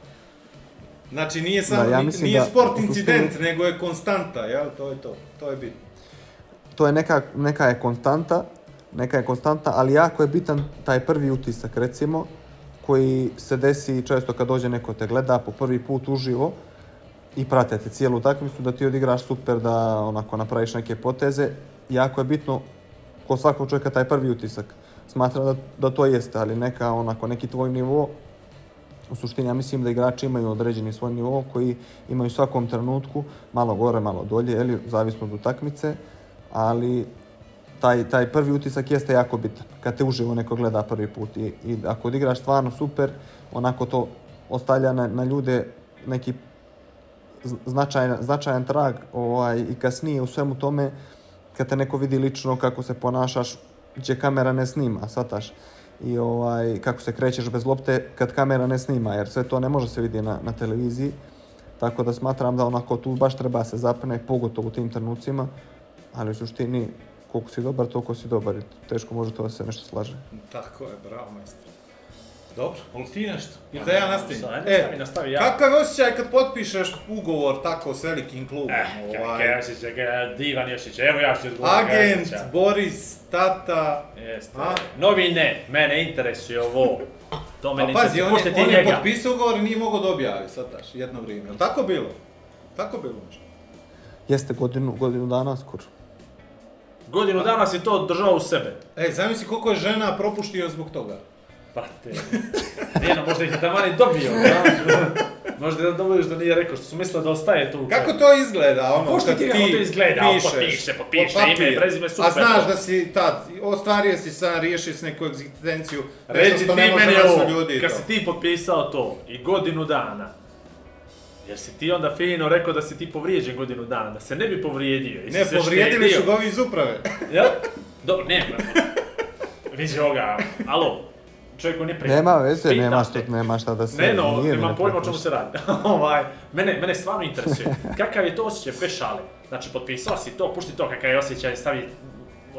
Znači nije samo, Da, ja nije da sport u suštini- incident, nego je konstanta, jel? To je to, to je bitno. to je neka, neka je konstanta, neka je konstanta, ali jako je bitan taj prvi utisak, recimo, koji se desi često kad dođe neko te gleda po prvi put uživo i prate te cijelu utakmicu, da ti odigraš super, da onako napraviš neke poteze. Jako je bitno kod svakog čovjeka taj prvi utisak. Smatram da, da to jeste, ali neka onako neki tvoj nivo u suštini ja mislim da igrači imaju određeni svoj nivo koji imaju u svakom trenutku malo gore, malo dolje, ili zavisno od utakmice, ali taj, taj prvi utisak jeste jako bitan, kad te uživo neko gleda prvi put i, i ako odigraš stvarno super, onako to ostavlja na, na ljude neki značajan, značajan trag ovaj, i kasnije u svemu tome kad te neko vidi lično kako se ponašaš gdje kamera ne snima, shvataš i ovaj, kako se krećeš bez lopte kad kamera ne snima, jer sve to ne može se vidjeti na, na televiziji. Tako da smatram da onako tu baš treba se zapne, pogotovo u tim trenucima, ali u suštini koliko si dobar, toliko si dobar teško može to da se nešto slaže. Tako je, bravo majstor. Dobro, ali ti nešto? Ili da ja nastavim? Ajde, nastavi, nastavi ja. Kakav je osjećaj kad potpišeš ugovor tako s velikim klubom? Eh, ovaj, kakav osjećaj, kakav divan je osjećaj, evo ja ću odgovoriti agent, osjećaj. Boris, tata, Jeste. A? Novi ne, mene interesuje ovo. To mene Pa pazi, interesuje. on je, ti on je potpisao ugovor i nije mogao da objavi, sad taš, jedno vrijeme. Jel tako bilo? Tako bilo nešto? Jeste godinu, godinu dana skoro. Godinu dana si to držao u sebe. E, zamisli koliko je žena propuštio zbog toga. Brate, nije no, možda ih je tamo i dobio, znaš. Možda da dobiješ da nije rekao, što su mislili da ostaje tu. Kako to izgleda, ono, Pušti kad ti ti izgleda, pišeš, potpiše, potpiše, ime, prezime, super, A znaš da si tad, ostvario si sam, riješio si neku egzistenciju, nešto ti ne meni ovo, kad si ti potpisao to i godinu dana, jer si ti onda fino rekao da si ti povrijeđen godinu dana, da se ne bi povrijedio. jesi Ne, povrijedili su ga ovi iz uprave. Jel? Dobro, ne, vidi ovoga, alo, čovjek on je pri... Nema veze, nema, što, nema šta da se... Ne, no, nije mi nemam ne pojma o čemu se radi. <laughs> ovaj, mene, mene stvarno interesuje. Kakav je to osjećaj bez šale? Znači, potpisao si to, pušti to kakav je osjećaj, stavi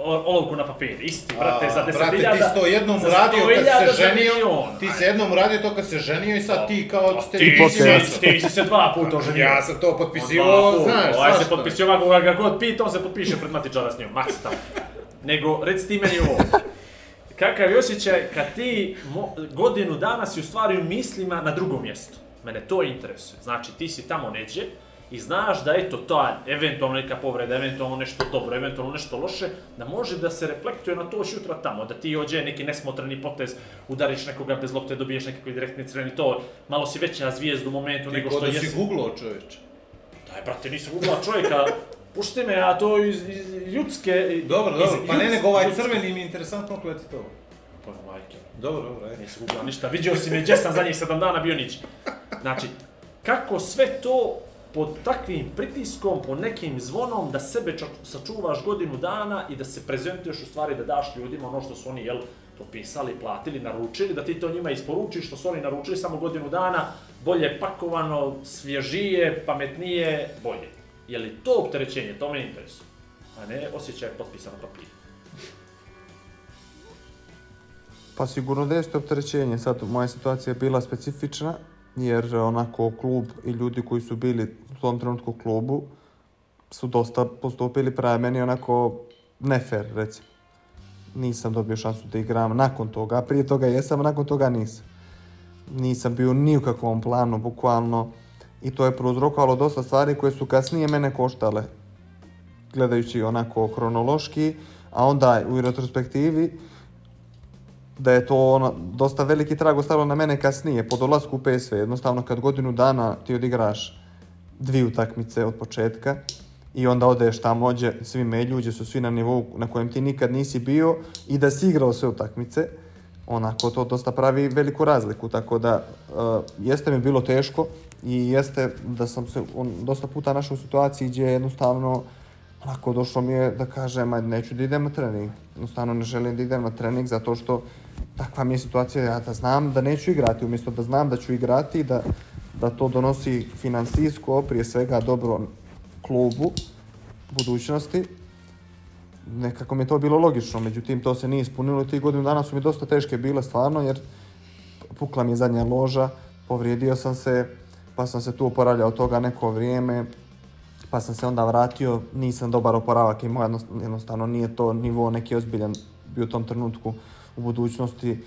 olovku na papir. Isti, brate, za 10.000... Brate, ti si to jednom uradio 100.000 kad se ženio, ti si jednom uradio to kad se ženio i sad ti kao A ste ti, pokajao si, ti si se dva puta oženio. Ja sam to potpisivao, znaš, Ovaj se potpisio ovako, ga god pita, on se potpiše pred matičara s njom, maks tamo. Nego, reci ti meni ovo. Kakav je osjećaj kad ti godinu dana si u stvari u mislima na drugom mjestu? Mene to interesuje. Znači, ti si tamo neđe i znaš da eto ta eventualno neka povreda, eventualno nešto dobro, eventualno nešto loše, da može da se reflektuje na to sutra tamo, da ti ođe neki nesmotreni potez, udariš nekoga bez lopte, dobiješ nekakvi direktni crveni to, malo si veća zvijezda u momentu Ti nego što da jesi. si googlao čovječe. Daj, brate, nisam googlao čovjeka, pušti me, a to iz, iz ljudske... Dobro, iz dobro, pa ne nego ovaj crveni mi je interesantno kako je ti to. Pa, majke, Dobro, dobro, ajde. nisam googlao ništa, vidio si me gdje sam zadnjih sedam dana bio nić. Znači, kako sve to pod takvim pritiskom, po nekim zvonom, da sebe čak sačuvaš godinu dana i da se prezentuješ u stvari da daš ljudima ono što su oni, jel, potpisali, platili, naručili, da ti to njima isporučiš što su oni naručili samo godinu dana, bolje pakovano, svježije, pametnije, bolje. Je li to opterećenje? To me interesuje. A ne osjećaj potpisano papir. Pa sigurno da jeste opterećenje. Sad, moja situacija je bila specifična, jer onako klub i ljudi koji su bili u tom trenutku u klubu su dosta postupili prema meni onako nefer, recimo. Nisam dobio šansu da igram nakon toga, prije toga jesam, a nakon toga nisam. Nisam bio ni u kakvom planu, bukvalno. I to je prouzrokovalo dosta stvari koje su kasnije mene koštale. Gledajući onako hronološki, a onda u retrospektivi, da je to ono, dosta veliki trag ostavilo na mene kasnije, po dolasku u PSV. Jednostavno, kad godinu dana ti odigraš dvije utakmice od početka i onda odeš tamo, ođe, svi melju, gdje su svi na nivou na kojem ti nikad nisi bio i da si igrao sve utakmice, onako to dosta pravi veliku razliku, tako da uh, jeste mi bilo teško i jeste da sam se on, dosta puta našao u situaciji gdje jednostavno onako došlo mi je da kažem, ajde neću da idem na trening. Jednostavno ne želim da idem na trening zato što takva mi je situacija ja da znam da neću igrati, umjesto da znam da ću igrati, da, da to donosi finansijsko, prije svega dobro klubu, budućnosti. Nekako mi je to bilo logično, međutim to se nije ispunilo i tih godinu dana su mi dosta teške bile stvarno jer pukla mi je zadnja loža, povrijedio sam se, pa sam se tu oporavljao toga neko vrijeme, pa sam se onda vratio, nisam dobar oporavak imao, jednostavno, nije to nivo neki ozbiljan bio u tom trenutku u budućnosti,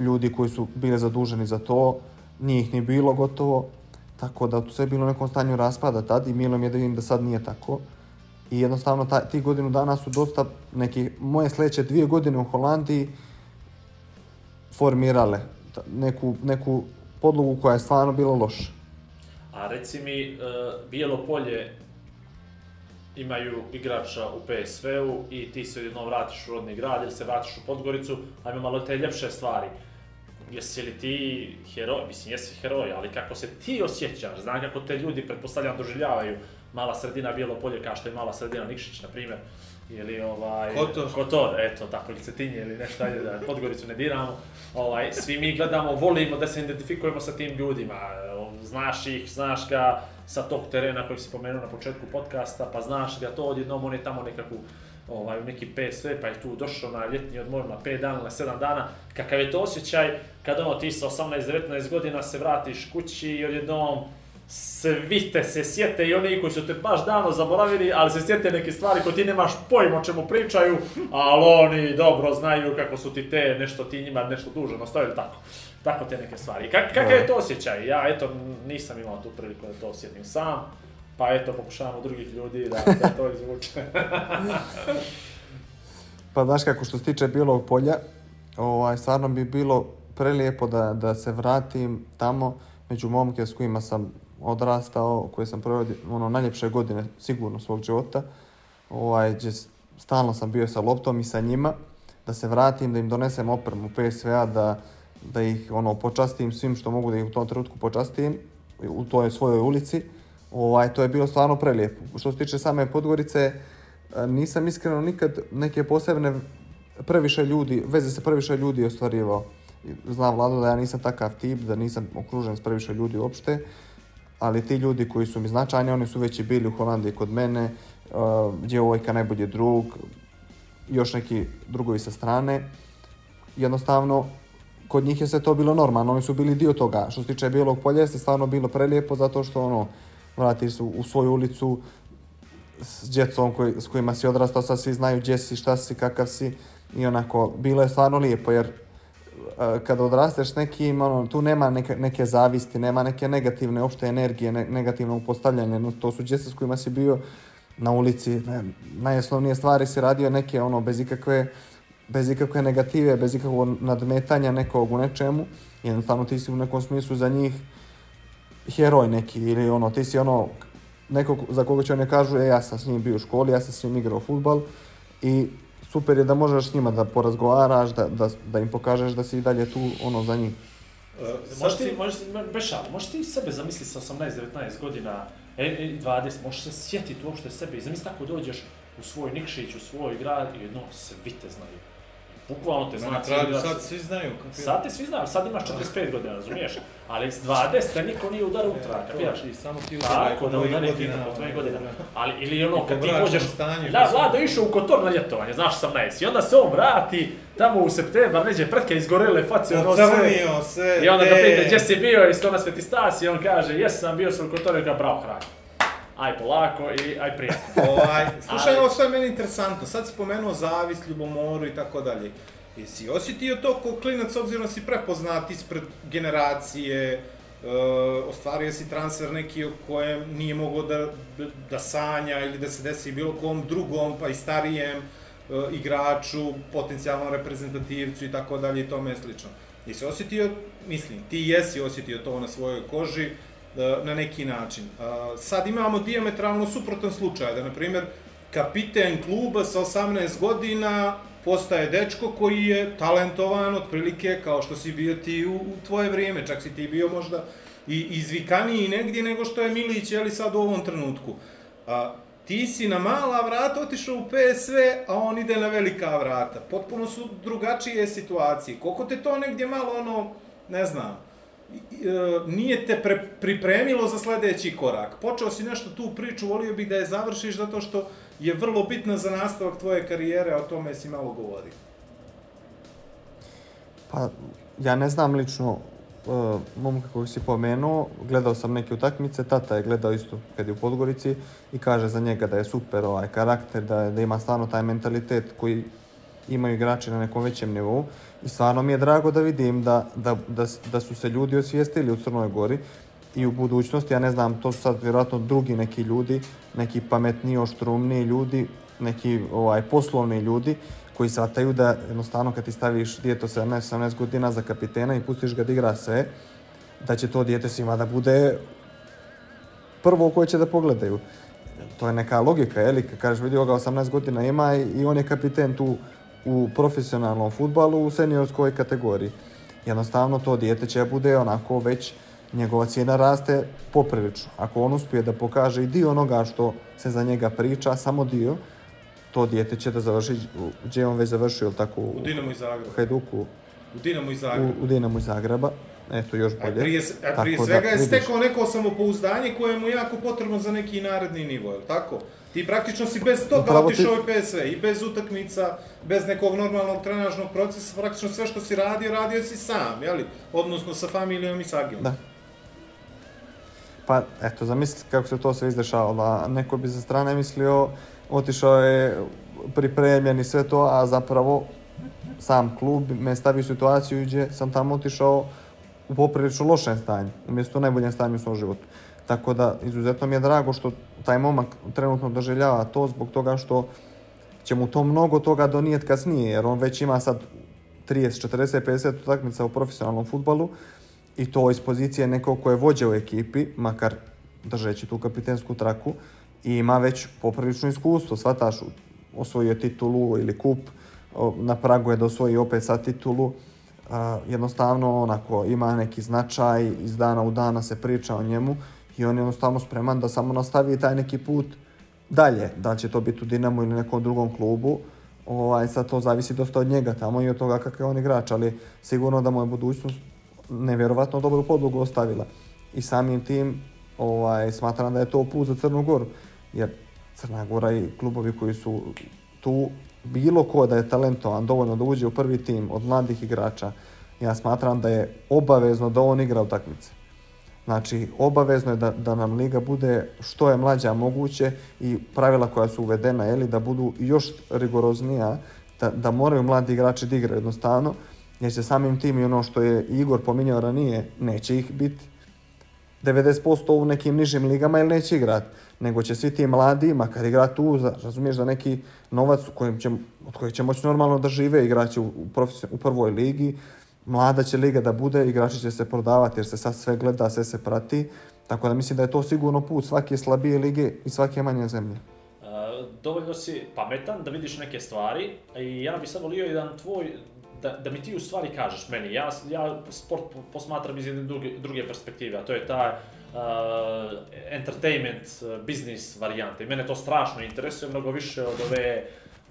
ljudi koji su bili zaduženi za to, nije ih ni bilo gotovo, tako da sve je bilo u nekom stanju raspada tad i milo mi je da vidim da sad nije tako. I jednostavno ta, ti godinu dana su dosta neki, moje sljedeće dvije godine u Holandiji formirale neku, neku podlogu koja je stvarno bila loša. A reci mi, uh, bijelo polje, imaju igrača u PSV-u i ti se jednom vratiš u rodni grad ili se vratiš u Podgoricu, ajme malo te ljepše stvari. Jesi li ti heroj, mislim jesi heroj, ali kako se ti osjećaš, znam kako te ljudi, pretpostavljam, doživljavaju. Mala sredina Bijelo polje kao što je mala sredina Nikšić, na primjer, ili ovaj... Kotor. Kotor, eto, tako, ili Cetinje, ili nešto, ajde da Podgoricu ne diramo. Ovaj, svi mi gledamo, volimo da se identifikujemo sa tim ljudima, znaš ih, znaš ga sa tog terena koji si pomenuo na početku podcasta, pa znaš ga to odjednom, on je tamo nekakvu ovaj, u neki PSV, pa je tu došao na ljetni odmor na 5 dana, na 7 dana. Kakav je to osjećaj kad ono ti sa 18-19 godina se vratiš kući i odjednom svi te se sjete i oni koji su te baš davno zaboravili, ali se sjete neke stvari koje ti nemaš pojma o čemu pričaju, ali oni dobro znaju kako su ti te, nešto ti njima nešto dužno ostavili, tako. Tako te neke stvari. Kak, kakav je to osjećaj? Ja, eto, nisam imao tu priliku da to osjetim sam, pa eto, pokušavam od drugih ljudi da, da to izvuče. <laughs> Pa znaš kako što se tiče Bijelog polja, ovaj, stvarno bi bilo prelijepo da, da se vratim tamo među momke s kojima sam odrastao, koje sam proveo ono, najljepše godine sigurno svog života. Ovaj, gdje stalno sam bio sa loptom i sa njima, da se vratim, da im donesem opremu PSV-a, da, da ih ono, počastim svim što mogu da ih u tom trenutku počastim u toj svojoj ulici. Ovaj, to je bilo stvarno prelijepo. Što se tiče same Podgorice, e, nisam iskreno nikad neke posebne previše ljudi, veze se previše ljudi ostvarivao. Znam Vlado da ja nisam takav tip, da nisam okružen s previše ljudi uopšte, ali ti ljudi koji su mi značajni, oni su već i bili u Holandiji kod mene, uh, djevojka najbolji drug, još neki drugovi sa strane. Jednostavno, kod njih je sve to bilo normalno, oni su bili dio toga. Što se tiče Bijelog polja, jeste stvarno bilo prelijepo zato što ono, vratiš se u, svoju ulicu s djecom koji, s kojima si odrastao, sad svi znaju gdje si, šta si, kakav si i onako, bilo je stvarno lijepo jer kada odrasteš nekim, ono, tu nema neke, neke zavisti, nema neke negativne opšte energije, ne, negativnog postavljanja, no, to su djeca s kojima si bio na ulici, ne, najosnovnije stvari si radio neke ono bez ikakve bez ikakve negative, bez ikakvog nadmetanja nekog u nečemu, jednostavno ti si u nekom smislu za njih heroj neki ili ono, ti si ono nekog za koga će oni kažu, e, ja sam s njim bio u školi, ja sam s njim igrao futbal i super je da možeš s njima da porazgovaraš, da, da, da im pokažeš da si i dalje tu ono za njih. Možeš ti, možeš, bez možeš ti sebe zamisliti sa 18-19 godina, e, e, 20, možeš se sjetiti uopšte sebe i zamisli tako dođeš u svoj Nikšić, u svoj grad i jedno svi te znaju. Bukvalno te zna Na kraju grad. sad svi znaju. kapiraš? Sad te svi znaju, sad imaš 45 godina, razumiješ? Ali s 20 te niko nije udarao utra, kapiraš? I samo ti udaraj Tako, po da tvojim udari godinama. po tvojim godinama. Ali, ili ono, kad ti pođeš... Da, Vlado sam- išao u Kotor na ljetovanje, znaš 18. I onda se on vrati, tamo u septembar, neđe pretke izgorele face, ono sve. Ocrnio se. I onda ga e, pita gdje si bio i na Sveti Stas i on kaže jesam bio sam u Kotoru i ga bravo hrani. Aj polako i aj prijatno. <laughs> Ovaj, slušaj, Ali- ovo što je meni interesantno, sad si pomenuo zavist, ljubomoru i tako dalje. Jesi osjetio to ko klinac, obzirom da si prepoznat ispred generacije, e, ostvario si transfer neki o kojem nije mogao da, da, sanja ili da se desi bilo kom drugom, pa i starijem e, igraču, potencijalnom reprezentativcu i tako dalje i tome slično. Jesi osjetio, mislim, ti jesi osjetio to na svojoj koži, na neki način. A, Sad imamo diametralno suprotan slučaj, da na primjer kapiten kluba sa 18 godina postaje dečko koji je talentovan otprilike kao što si bio ti u, u tvoje vrijeme, čak si ti bio možda i izvikaniji negdje nego što je Milić jeli sad u ovom trenutku. A, ti si na mala vrata otišao u PSV, a on ide na velika vrata. Potpuno su drugačije situacije. Koliko te to negdje malo ono, ne znam, e, nije te pre, pripremilo za sledeći korak. Počeo si nešto tu priču, volio bih da je završiš zato što je vrlo bitna za nastavak tvoje karijere, o tome si malo govorio. Pa, ja ne znam lično uh, momka kojeg si pomenuo, gledao sam neke utakmice, tata je gledao isto kad je u Podgorici i kaže za njega da je super ovaj karakter, da, da ima stvarno taj mentalitet koji imaju igrači na nekom većem nivou i stvarno mi je drago da vidim da, da, da, da su se ljudi osvijestili u Crnoj Gori i u budućnosti, ja ne znam, to su sad vjerojatno drugi neki ljudi, neki pametniji, oštrumniji ljudi, neki ovaj, poslovni ljudi koji shvataju da jednostavno kad ti staviš dijete od 17-18 godina za kapitena i pustiš ga da igra sve, da će to dijete svima da bude prvo koje će da pogledaju. to je neka logika, je li? Kažeš vidi ga 18 godina ima i on je kapiten tu u profesionalnom futbalu u seniorskoj kategoriji. Jednostavno to dijete će bude onako već njegova cijena raste poprilično. Ako on uspije da pokaže i dio onoga što se za njega priča, samo dio, to dijete će da završi, u- gdje je on već završio, jel tako? U Dinamo u Zagreba. Hajduku, U Dinamo u, Zagreba. u Dinamo iz Zagreba. Eto, još A bolje. prije, a prije Tako da, svega je vidiš. stekao neko samopouzdanje koje je mu jako potrebno za neki naredni nivo, je tako? Ti praktično si bez toga Upravo otišao ti- PSV i bez utakmica, bez nekog normalnog trenažnog procesa, praktično sve što si radio, radio si sam, jeli? Odnosno sa familijom i sa Agilom. Da. Pa, eto, zamisli kako se to sve izdešavalo. da Neko bi sa strane mislio, otišao je pripremljen i sve to, a zapravo sam klub me stavi u situaciju gdje sam tamo otišao u poprilično lošem stanju, umjesto u najboljem stanju u svom životu. Tako da, izuzetno mi je drago što taj momak trenutno doživljava to zbog toga što će mu to mnogo toga donijeti kasnije, jer on već ima sad 30, 40, 50 utakmica u profesionalnom futbalu i to iz pozicije nekog ko je vođa u ekipi, makar držeći tu kapitensku traku i ima već poprilično iskustvo, shvataš, osvojio titulu ili kup, na pragu je da osvoji opet sad titulu, jednostavno onako ima neki značaj, iz dana u dana se priča o njemu i on je jednostavno spreman da samo nastavi taj neki put dalje, da li će to biti u Dinamu ili nekom drugom klubu, ovaj, sad to zavisi dosta od njega tamo i od toga kakav je on igrač, ali sigurno da mu je budućnost nevjerovatno dobru podlogu ostavila. I samim tim ovaj, smatram da je to put za Crnu Goru, jer Crna Gora i klubovi koji su tu, bilo ko da je talentovan dovoljno da uđe u prvi tim od mladih igrača, ja smatram da je obavezno da on igra utakmice. Znači, obavezno je da, da nam liga bude što je mlađa moguće i pravila koja su uvedena, je da budu još rigoroznija, da, da moraju mladi igrači da igraju jednostavno, jer će samim tim i ono što je Igor pominjao ranije, neće ih biti. 90% u nekim nižim ligama ili neće igrat, nego će svi ti mladi, makar igrat tu, razumiješ, za neki novac u kojem će, od kojeg će moći normalno da žive, igraće u, u, u prvoj ligi, mlada će liga da bude, igrači će se prodavati jer se sad sve gleda, sve se prati, tako da mislim da je to sigurno put svake slabije lige i svake manje zemlje. Uh, dovoljno si pametan da vidiš neke stvari i ja bih sad volio jedan tvoj, da, da mi ti u stvari kažeš meni. Ja, ja sport posmatram iz jedne druge, druge perspektive, a to je ta uh, entertainment, uh, business varijanta. I mene to strašno interesuje, mnogo više od ove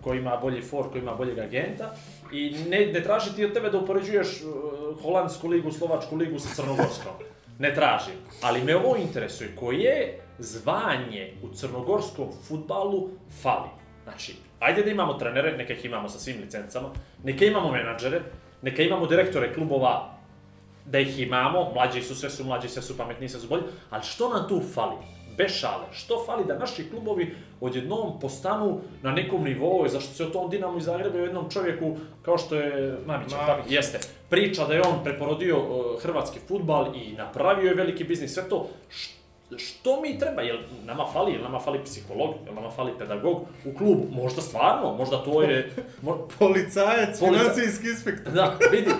ko ima bolji for, ko ima boljeg agenta. I ne, ne traži ti od tebe da upoređuješ uh, holandsku ligu, slovačku ligu sa crnogorskom. Ne tražim. Ali me ovo interesuje. Koje zvanje u crnogorskom futbalu fali? Znači, ajde da imamo trenere, neka ih imamo sa svim licencama, neka imamo menadžere, neka imamo direktore klubova, da ih imamo, mlađi su, sve su mlađi, sve su pametniji, sve su bolji, ali što nam tu fali? Bez šale, što fali da naši klubovi odjednom postanu na nekom nivou, zašto se o tom Dinamu iz Zagreba jednom čovjeku kao što je Mamić, Mamić. tako, jeste, priča da je on preporodio uh, hrvatski futbal i napravio je veliki biznis, sve to, Š- što mi treba, jel nama fali, jel nama fali psiholog, jel nama fali pedagog u klubu, možda stvarno, možda to je, mo- <laughs> Policajac, Polica- financijski inspektor. da, vidi,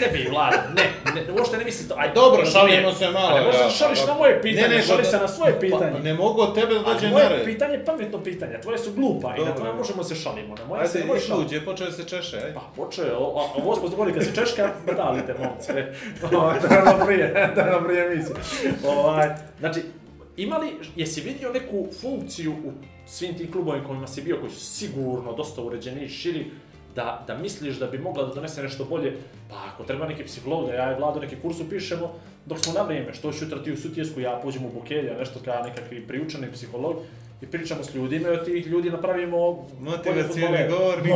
ne bi Vlada, ne, ne, uopšte ne misli to, aj, Dobro, šalimo se malo, A ne možeš da, da šališ da. na moje pitanje, Ne, ne, šali da- se na svoje pitanje. Pa, ne mogu od tebe da dođe na moje red. pitanje je pametno pitanje, tvoje su glupa i na tvoje možemo se šalimo, na moje se ne Ajde, i šaliti. šluđe, počeo se češe, aj. Pa počeo, a ovo smo zgodili kad se češka, badalite momci, e. <laughs> <laughs> To je prije, to je prije emisije. Ovaj, znači, imali, jesi vidio neku funkciju u svim tim klubovima kojima si bio, koji su sigurno dosta uređeni i širi, da, da misliš da bi mogla da donese nešto bolje, pa ako treba neki psiholog, da ja i Vlado neki kurs upišemo, dok smo na vrijeme, što ću jutra ti u Sutjesku, ja pođem u Bukelja, nešto kao nekakvi priučeni psiholog, i pričamo s ljudima i od tih ljudi napravimo bolje Motivacioni fudbalere. govornik.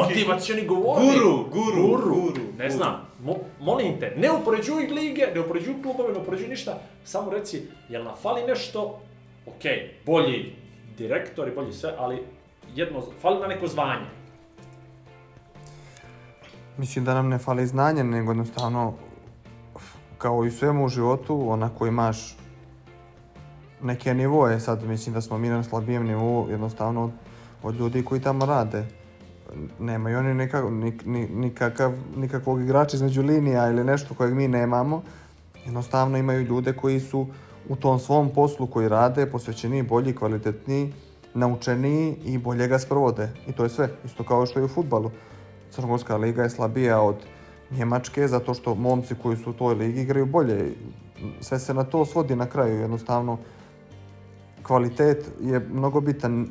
Guru, guru, guru. guru, Ne guru. znam, mo, molim te, ne upoređuj lige, ne upoređuj klubove, ne upoređuj ništa, samo reci, jel nam fali nešto, ok, bolji direktor i bolji sve, ali jedno, fali nam neko zvanje. Mislim da nam ne fali znanje, nego jednostavno, kao i svemu u životu, onako imaš neke nivoje, sad mislim da smo mi na slabijem nivou, jednostavno od, od ljudi koji tamo rade. Nemaju oni nikak, nik, ni- nikakav, nikakvog igrača između linija ili nešto kojeg mi nemamo. Jednostavno imaju ljude koji su u tom svom poslu koji rade posvećeniji, bolji, kvalitetniji, naučeniji i bolje ga sprovode. I to je sve. Isto kao što je u futbalu. Crnogorska liga je slabija od Njemačke zato što momci koji su u toj ligi igraju bolje. Sve se na to svodi na kraju. Jednostavno, kvalitet je mnogo bitan.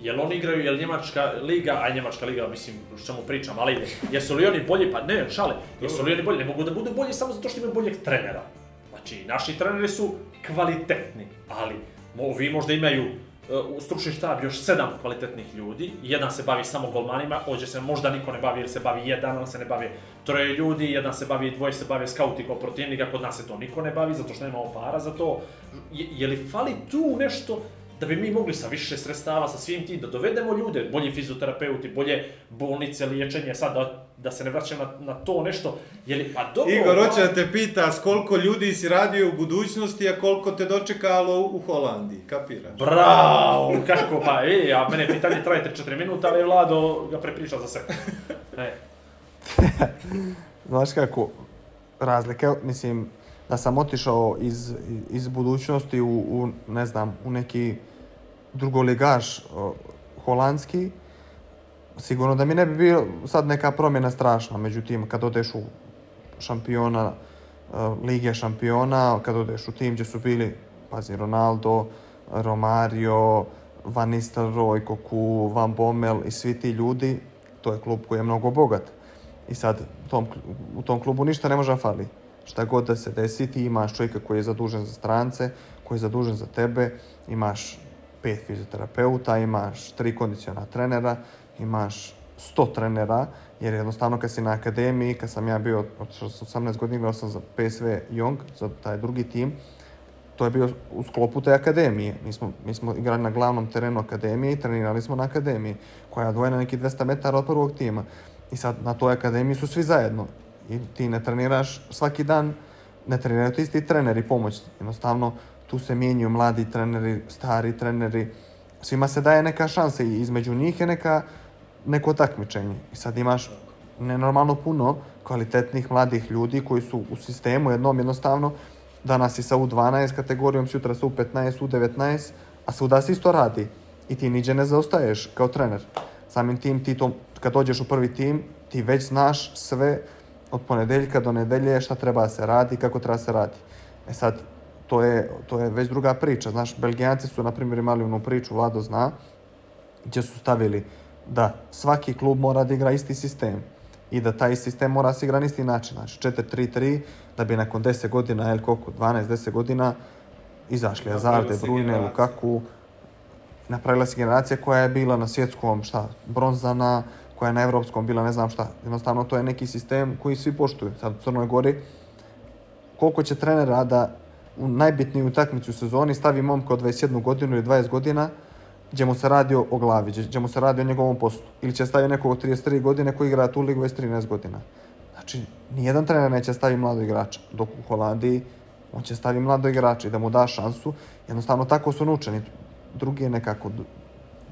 Jel oni igraju, jel Njemačka liga, a Njemačka liga, mislim, o čemu pričam, ali. Jesu li oni bolji? Pa ne, šale. Jesu li oni bolji? Ne mogu da budu bolji samo zato što imaju boljeg trenera. Znači, naši treneri su kvalitetni, ali ovi možda imaju u stručni štab još sedam kvalitetnih ljudi, jedan se bavi samo golmanima, ovdje se možda niko ne bavi jer se bavi jedan, on se ne bavi troje ljudi, jedan se bavi, dvoje se bave skautingom protivnika, kod nas se to niko ne bavi zato što nemamo para za to. Je, je li fali tu nešto da bi mi mogli sa više sredstava, sa svim tim, da dovedemo ljude, bolji fizioterapeuti, bolje bolnice, liječenje, sad da, da se ne vraćam na, na to nešto, je li, pa dobro... Igor, hoće da te pita s koliko ljudi si radio u budućnosti, a koliko te dočekalo u Holandiji, kapiraš? Bravo, kako pa, e, a mene pitanje traje 4 minuta, ali Vlado ga prepriča za sebe. E. <laughs> Znaš kako, razlike, mislim, da sam otišao iz, iz budućnosti u, u, ne znam, u neki drugoligaš uh, holandski, sigurno da mi ne bi bio sad neka promjena strašna. Međutim, kad odeš u šampiona, uh, Lige šampiona, kad odeš u tim gdje su bili, pazi, Ronaldo, Romario, Van Nistelrooy, Koku, Van Bommel i svi ti ljudi, to je klub koji je mnogo bogat. I sad tom, u tom klubu ništa ne može da fali šta god da se desi, ti imaš čovjeka koji je zadužen za strance, koji je zadužen za tebe, imaš pet fizioterapeuta, imaš tri kondiciona trenera, imaš sto trenera, jer jednostavno kad si na akademiji, kad sam ja bio od 18 godina, igrao sam za PSV Young, za taj drugi tim, to je bio u sklopu te akademije. Mi smo, mi smo igrali na glavnom terenu akademije i trenirali smo na akademiji, koja je odvojena neki 200 metara od prvog tima. I sad na toj akademiji su svi zajedno. I ti ne treniraš svaki dan, ne treniraju ti isti treneri pomoćni. Jednostavno, tu se mijenjaju mladi treneri, stari treneri. Svima se daje neka šansa i između njih je neka, neko takmičenje. I sad imaš nenormalno puno kvalitetnih mladih ljudi koji su u sistemu jednom jednostavno danas si sa U12 kategorijom, sutra sa U15, U19, a svuda se isto radi. I ti niđe ne zaostaješ kao trener. Samim tim ti to, kad dođeš u prvi tim, ti već znaš sve od ponedeljka do nedelje šta treba da se radi, kako treba da se radi. E sad, to je, to je već druga priča. Znaš, Belgijanci su, na primjer, imali onu priču, Vlado zna, gdje su stavili da svaki klub mora da igra isti sistem i da taj sistem mora da se igra na isti način. Znači, 4-3-3, da bi nakon 10 godina, ili koliko, 12-10 godina, izašli Hazard, De Bruyne, Lukaku, napravila se generacija koja je bila na svjetskom, šta, bronzana, koja je na evropskom bila ne znam šta. Jednostavno to je neki sistem koji svi poštuju. Sad u Crnoj Gori koliko će trenera da u najbitniju utakmicu u sezoni stavi momka od 21 godinu ili 20 godina gdje mu se radi o glavi, gdje mu se radi o njegovom poslu. Ili će stavi nekog od 33 godine koji igra tu ligu već 13 godina. Znači, nijedan trener neće stavi mlado igrača. Dok u Holandiji on će stavi mlado igrača i da mu da šansu. Jednostavno tako su naučeni. Drugi je nekako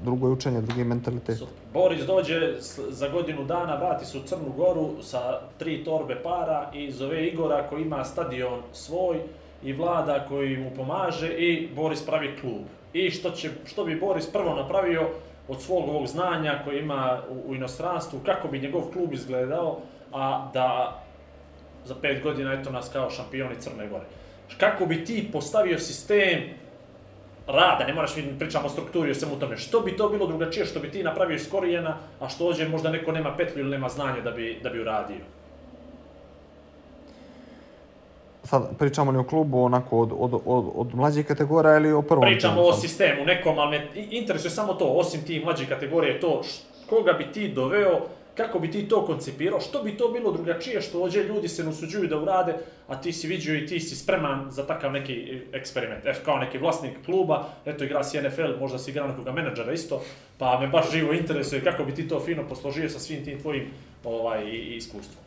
drugo je učenje, drugi je mentalitet. Boris dođe za godinu dana, vrati se u Crnu Goru sa tri torbe para i zove Igora koji ima stadion svoj i vlada koji mu pomaže i Boris pravi klub. I što, će, što bi Boris prvo napravio od svog ovog znanja koji ima u, u inostranstvu, kako bi njegov klub izgledao, a da za pet godina eto nas kao šampioni Crne Gore. Kako bi ti postavio sistem rada, ne moraš mi pričamo o strukturi, o svemu tome. Što bi to bilo drugačije, što bi ti napravio iz korijena, a što ođe možda neko nema petlju ili nema znanje da bi, da bi uradio? Sad pričamo li o klubu onako od, od, od, od mlađih kategorija ili o prvom Pričamo o sistemu nekom, ali me interesuje samo to, osim ti mlađih kategorije, to koga bi ti doveo kako bi ti to koncipirao, što bi to bilo drugačije, što ođe ljudi se usuđuju da urade, a ti si vidio i ti si spreman za takav neki eksperiment. Eto, kao neki vlasnik kluba, eto, igra si NFL, možda si igrao nekoga menadžera isto, pa me baš živo interesuje kako bi ti to fino posložio sa svim tim tvojim ovaj, iskustvom.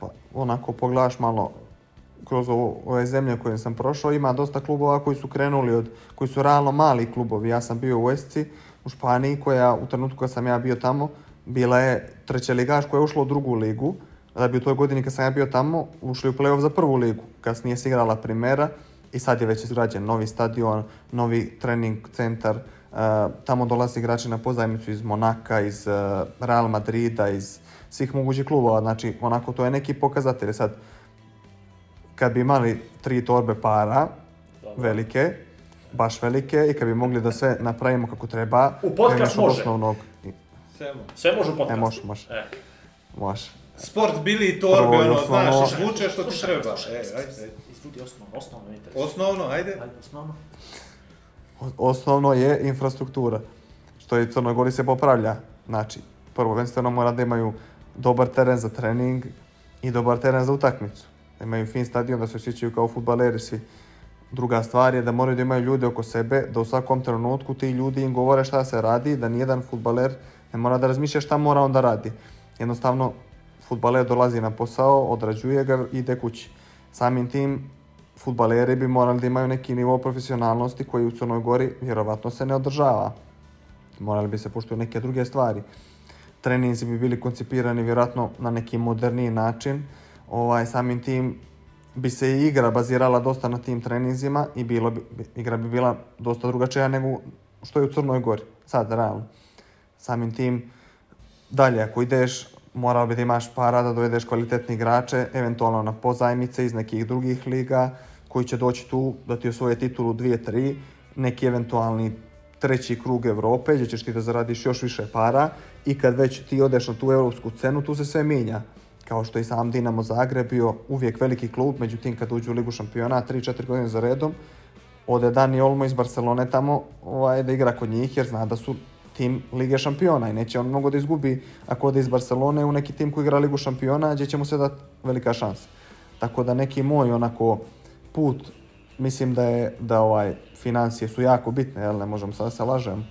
Pa, onako, pogledaš malo kroz ovo, ove zemlje koje sam prošao, ima dosta klubova koji su krenuli od, koji su realno mali klubovi. Ja sam bio u Esci, u Španiji koja u trenutku kad sam ja bio tamo bila je treća ligaš koja je ušla u drugu ligu. da bi u toj godini kad sam ja bio tamo ušli u play-off za prvu ligu. Kasnije se igrala primera i sad je već izgrađen novi stadion, novi trening centar. E, tamo dolaze igrači na pozajmicu iz Monaka, iz e, Real Madrida, iz svih mogućih klubova. Znači, onako, to je neki pokazatelj. Sad, kad bi imali tri torbe para, velike, baš velike, i kad bi mogli da sve napravimo kako treba, U podcast može. osnovnog. Semo. Sve može u podcastu. E, može, može. E. Može. Sport bili i torbe, Prvo ono, osnovno- znaš, izvučeš što ti treba. slušaj, E, ajde, ajde. Izvudi osnovno, osnovno me interesuje. Osnovno, ajde. Ajde, osnovno. O- Osnovno je infrastruktura, što i Crnoj Gori se popravlja. Znači, prvenstveno mora da imaju dobar teren za trening i dobar teren za utakmicu. Da imaju fin stadion, da se osjećaju kao futbaleri svi. Druga stvar je da moraju da imaju ljude oko sebe, da u svakom trenutku ti ljudi im govore šta se radi, da nijedan futbaler ne mora da razmišlja šta mora on da radi. Jednostavno, futbaler dolazi na posao, odrađuje ga i ide kući. Samim tim, futbaleri bi morali da imaju neki nivo profesionalnosti koji u Crnoj Gori vjerovatno se ne održava. Morali bi se poštuju neke druge stvari. Treninzi bi bili koncipirani vjerojatno na neki moderniji način. Ovaj, samim tim bi se i igra bazirala dosta na tim treninzima i bilo bi, igra bi bila dosta drugačija nego što je u Crnoj Gori. Sad, realno. Samim tim, dalje, ako ideš, morao bi da imaš para da dovedeš kvalitetne igrače, eventualno na pozajmice iz nekih drugih liga, koji će doći tu da ti osvoje titulu 2-3, neki eventualni treći krug Evrope, gdje ćeš ti da zaradiš još više para i kad već ti odeš na tu europsku cenu, tu se sve mijenja. Kao što je sam Dinamo Zagreb bio uvijek veliki klub, međutim kad uđu u Ligu šampiona 3-4 godine za redom, ode Dani Olmo iz Barcelone tamo ovaj, da igra kod njih jer zna da su tim Lige šampiona i neće on mnogo da izgubi ako ode iz Barcelone u neki tim koji igra Ligu šampiona gdje će mu se dati velika šansa. Tako da neki moj onako put mislim da je da ovaj financije su jako bitne, jel ne možemo sad da se lažem,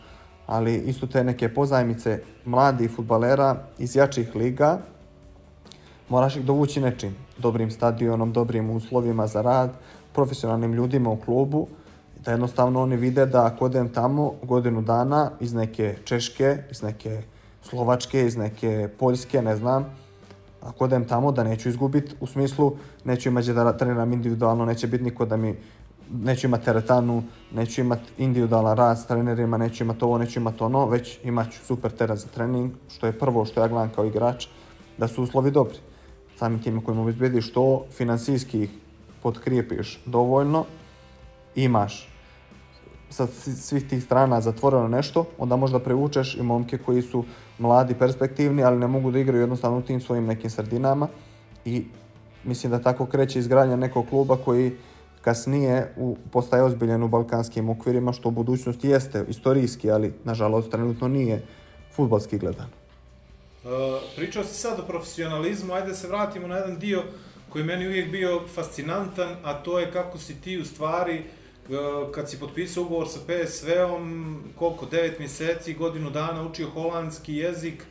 ali isto te neke pozajmice mladih futbalera iz jačih liga moraš ih dovući nečim. Dobrim stadionom, dobrim uslovima za rad, profesionalnim ljudima u klubu, da jednostavno oni vide da ako odem tamo godinu dana iz neke Češke, iz neke Slovačke, iz neke Poljske, ne znam, ako odem tamo da neću izgubiti, u smislu neću imati da treniram individualno, neće biti niko da mi neću imati teretanu, neću imati individualan rad s trenerima, neću imati ovo, neću imati ono, već imat ću super teren za trening, što je prvo što ja gledam kao igrač, da su uslovi dobri. Samim tim kojim obezbediš to, finansijski ih potkrijepiš dovoljno, imaš sa svi- svih tih strana zatvoreno nešto, onda možda privučeš i momke koji su mladi, perspektivni, ali ne mogu da igraju jednostavno u tim svojim nekim sredinama i mislim da tako kreće izgradnja nekog kluba koji kasnije u, postaje ozbiljen u balkanskim okvirima, što u budućnosti jeste istorijski, ali nažalost trenutno nije futbalski gledan. Pričao si sad o profesionalizmu, ajde da se vratimo na jedan dio koji meni uvijek bio fascinantan, a to je kako si ti u stvari, uh, kad si potpisao ugovor sa PSV-om, koliko, 9 mjeseci, godinu dana učio holandski jezik,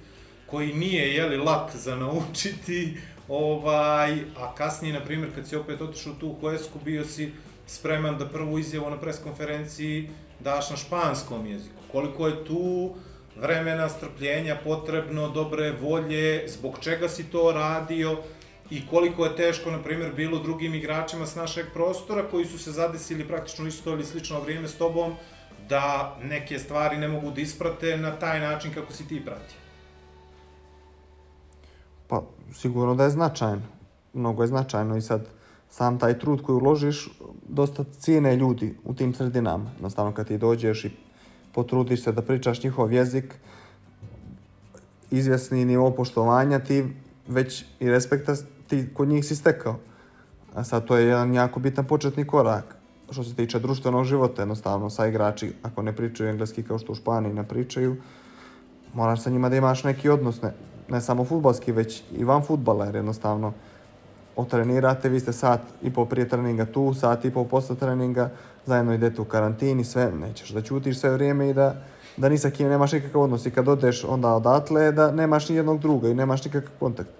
koji nije, jeli, lak za naučiti, ovaj, a kasnije, na primjer, kad si opet otišao tu u Huesku, bio si spreman da prvu izjavu na preskonferenciji daš na španskom jeziku. Koliko je tu vremena, strpljenja potrebno, dobre volje, zbog čega si to radio i koliko je teško, na primjer, bilo drugim igračima s našeg prostora koji su se zadesili praktično isto ili slično vrijeme s tobom, da neke stvari ne mogu da isprate na taj način kako si ti pratio. Pa sigurno da je značajno. Mnogo je značajno i sad sam taj trud koji uložiš, dosta cijene ljudi u tim sredinama. Jednostavno kad ti dođeš i potrudiš se da pričaš njihov jezik, izvjesni nivo poštovanja, ti već i respekta ti kod njih si stekao. A sad to je jedan jako bitan početni korak što se tiče društvenog života, jednostavno sa igrači, ako ne pričaju engleski kao što u Španiji ne pričaju, moraš sa njima da imaš neki odnos, ne, ne samo futbalski, već i van futbala, jer jednostavno otrenirate, vi ste sat i po prije treninga tu, sat i po posle treninga, zajedno idete u karantini, sve, nećeš da ćutiš sve vrijeme i da, da ni sa kim nemaš nikakav odnos i kad odeš onda odatle, da nemaš ni jednog druga i nemaš nikakav kontakt.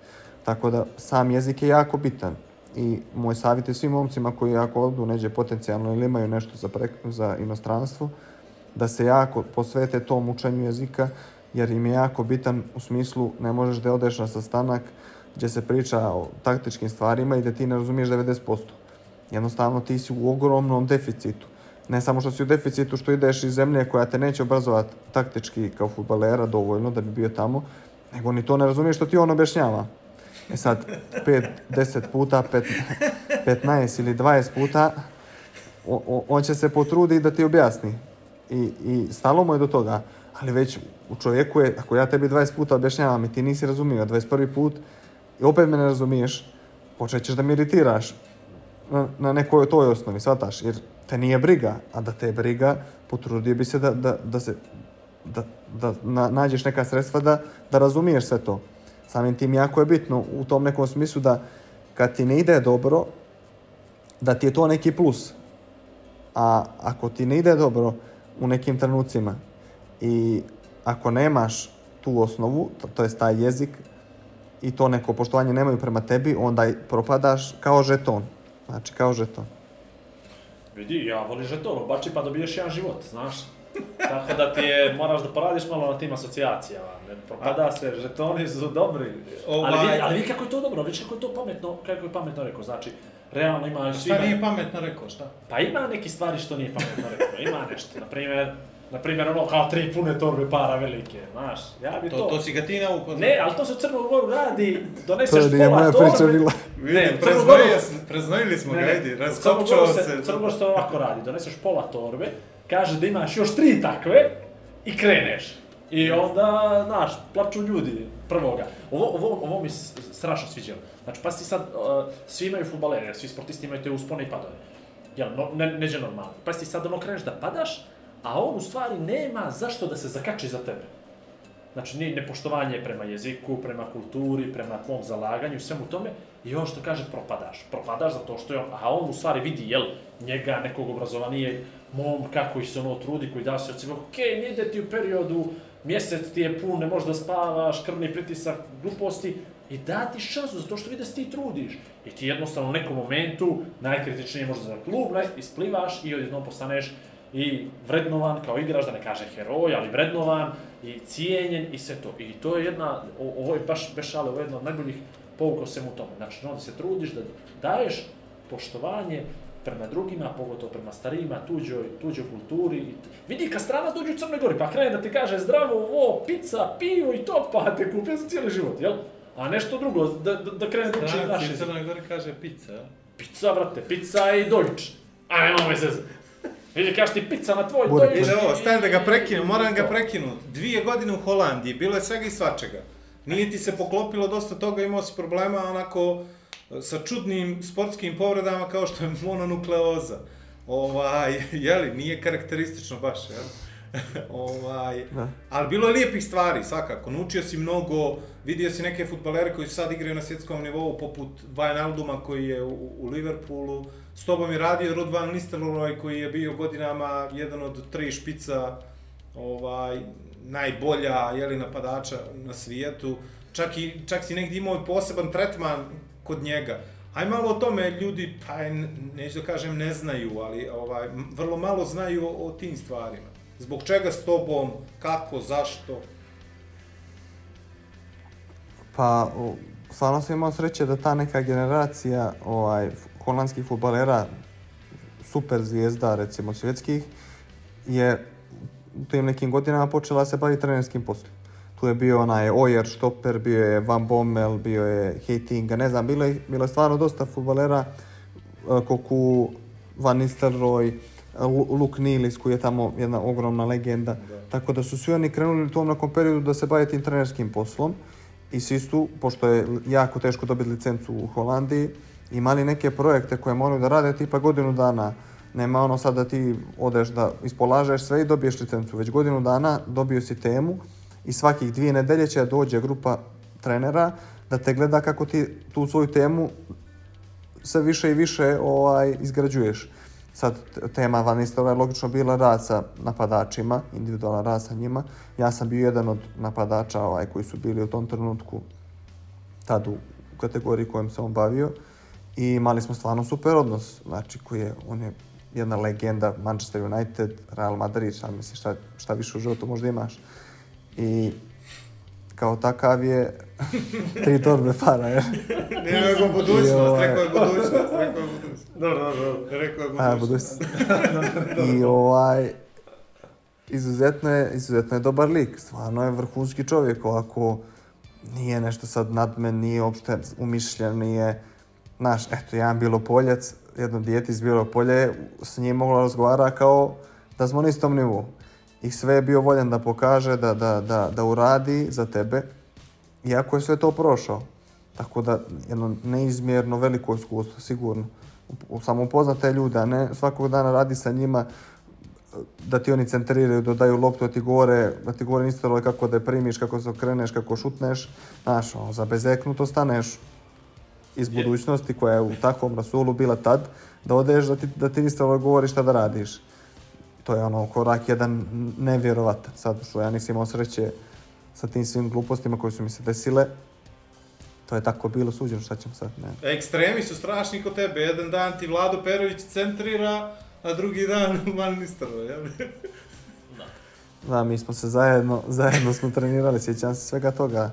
Tako da sam jezik je jako bitan i moj savjet je svim momcima koji ako odu neđe potencijalno ili imaju nešto za, prek, za inostranstvo, da se jako posvete tom učenju jezika, jer im je jako bitan u smislu ne možeš da odeš na sastanak gdje se priča o taktičkim stvarima i da ti ne razumiješ 90%. Jednostavno ti si u ogromnom deficitu. Ne samo što si u deficitu što ideš iz zemlje koja te neće obrazovati taktički kao futbalera dovoljno da bi bio tamo, nego ni to ne razumiješ što ti on objašnjava. E sad, 5, 10 puta, 15 ili 20 puta, o- o- on će se potruditi da ti objasni. I, I stalo mu je do toga. Ali već u čovjeku je, ako ja tebi 20 puta objašnjavam i ti nisi razumio, 21. put i opet me ne razumiješ, počet ćeš da mi iritiraš na, na nekoj toj osnovi, shvataš? Jer te nije briga, a da te briga, potrudio bi se da, da, da se da, da na, nađeš neka sredstva da, da razumiješ sve to. Samim tim jako je bitno u tom nekom smislu da kad ti ne ide dobro, da ti je to neki plus. A ako ti ne ide dobro u nekim trenucima i ako nemaš tu osnovu, to, to je taj jezik i to neko poštovanje nemaju prema tebi, onda i propadaš kao žeton. Znači, kao žeton. Vidi, ja volim žeton, bači pa dobiješ jedan život, znaš. <laughs> Tako da ti je, moraš da poradiš malo na tim asocijacijama. Ne propada se, žetoni su dobri. Ali Ovaj- vidi, ali vidi kako je to dobro, vidi kako je to pametno, kako je pametno rekao. Znači, realno ima. Šta nije pametno rekao, šta? Pa ima neki stvari što nije pametno rekao, ima nešto. Na primjer, na primjer ono kao tri pune torbe para velike, znaš. Ja bi To, to... to si ga ti naukao? Ne, ali to se u Crnom Goru radi, To doneseš je pola moja torbe. priča bila. Ne, preznojili smo ga, ajde, raskopčao Crnogoru se. U Crnogoru se to ovako radi, doneseš pola torbe, kaže da imaš još tri takve i kreneš. I onda, znaš, plaču ljudi prvoga. Ovo, ovo, ovo mi strašno sviđalo. Znači, pa si sad, uh, svi imaju futbalere, svi sportisti imaju te uspone i padove. Jel, no, ne, neđe normalno. Pa si sad ono kreneš da padaš, a on u stvari nema zašto da se zakači za tebe. Znači, ni nepoštovanje prema jeziku, prema kulturi, prema tvom zalaganju, svemu tome, i on što kaže, propadaš. Propadaš zato što je on, a on u stvari vidi, jel, njega, nekog obrazovanije momka koji se ono trudi, koji da se od sebe, okej, ne ide ti u periodu, mjesec ti je pun, ne možeš da spavaš, krvni pritisak, gluposti, i da ti šansu, zato što vidi da se ti trudiš. I ti jednostavno u nekom momentu, najkritičnije možda za klub, naj- isplivaš i odjednom postaneš i vrednovan kao igrač, da ne kaže heroj, ali vrednovan i cijenjen i sve to. I to je jedna, ovo je baš, bez šale, ovo je jedna od najboljih pouka o svemu tome. Znači, onda se trudiš da daješ poštovanje prema drugima, pogotovo prema starijima, tuđoj, tuđoj kulturi. Vidi, kad stranac dođe u Crnoj Gori, pa krene da ti kaže zdravo, o, pizza, pivo i to, pa te kupio za cijeli život, jel? A nešto drugo, da, da, da krene da uči Stranac naš i jezik. Crnoj Gori kaže pizza? Pizza, brate, pizza i Deutsch. A nema me se. Vidi, kažeš ti pizza na tvoj. Deutsch. Ide ovo, stavim da ga prekinu, i- moram ga to. prekinuti. Dvije godine u Holandiji, bilo je svega i svačega. Nije ti se poklopilo dosta toga, imao si problema onako e, sa čudnim sportskim povredama kao što je mononukleoza. Ovaj, <laughs> jeli, nije karakteristično baš, jel? <laughs> ovaj, Da. ali bilo je lijepih stvari, svakako. Naučio si mnogo, vidio si neke futbalere koji sad igraju na svjetskom nivou, poput Wijnalduma koji je u, u Liverpoolu. S tobom je radio Rod van Nistelrooy koji je bio godinama jedan od tri špica ovaj, najbolja jeli, napadača na svijetu. Čak, i, čak si negdje imao poseban tretman kod njega. Aj malo o tome ljudi, pa neću da kažem ne znaju, ali ovaj, vrlo malo znaju o, o tim stvarima. Zbog čega s tobom, kako, zašto? Pa, stvarno sam imao sreće da ta neka generacija ovaj, holandskih futbalera, super zvijezda, recimo svjetskih, je u tim nekim godinama počela se baviti trenerskim poslom. Tu je bio onaj Oyer Stopper, bio je Van Bommel, bio je Heitinga, ne znam, bilo je, bilo je stvarno dosta futbalera, e, Koku, Van Nistelrooy, Luke Nilis koji je tamo jedna ogromna legenda. Tako da su svi oni krenuli u tom nekom periodu da se bave tim trenerskim poslom i svi su, pošto je jako teško dobiti licencu u Holandiji, imali neke projekte koje moraju da rade tipa godinu dana. Nema ono sad da ti odeš da ispolažeš sve i dobiješ licencu. Već godinu dana dobio si temu i svakih dvije nedelje će dođe grupa trenera da te gleda kako ti tu svoju temu sve više i više ovaj, izgrađuješ. Sad, tema Van Nistelrooy je logično bila rad sa napadačima, individualan rad sa njima. Ja sam bio jedan od napadača ovaj, koji su bili u tom trenutku tad u kategoriji kojom se on bavio i imali smo stvarno super odnos, znači koji je, on je jedna legenda Manchester United, Real Madrid, šta misliš, šta, šta više u životu možda imaš. I kao takav je tri torbe para, jel? Nije nego budućnost, ovaj- rekao je budućnost, rekao je budućnost. Dobro, dobro, dobro. Rekao je A, budućnost. <laughs> I ovaj, izuzetno je, izuzetno je dobar lik, stvarno je vrhunski čovjek, ovako, nije nešto sad nadmen, nije uopšte umišljen, nije, znaš, eto, jedan Bilopoljac, jedno dijete iz Bilopolja je s njim moglo razgovara kao da smo na istom nivou. I sve je bio voljan da pokaže, da, da, da, da uradi za tebe, iako je sve to prošao. Tako da, jedno neizmjerno veliko iskustvo, sigurno. Samo upoznat te ljude, a ne svakog dana radi sa njima, da ti oni centriraju, da daju loptu, da ti govore, da ti govore instruktore kako da je primiš, kako se okreneš, kako šutneš. Znaš, ono, za bezeknuto staneš iz budućnosti koja je u takvom rasulu bila tad, da odeš da ti, da ti govori šta da radiš. To je ono korak jedan nevjerovatan. Sad što ja nisam imao sreće sa tim svim glupostima koje su mi se desile, to je tako bilo suđeno, šta ćemo sad, ne. Ekstremi su strašni kod tebe. Jedan dan ti Vlado Perović centrira, a drugi dan <laughs> Van Nistelrooy, jel? Da, mi smo se zajedno, zajedno smo trenirali, sjećam se svega toga.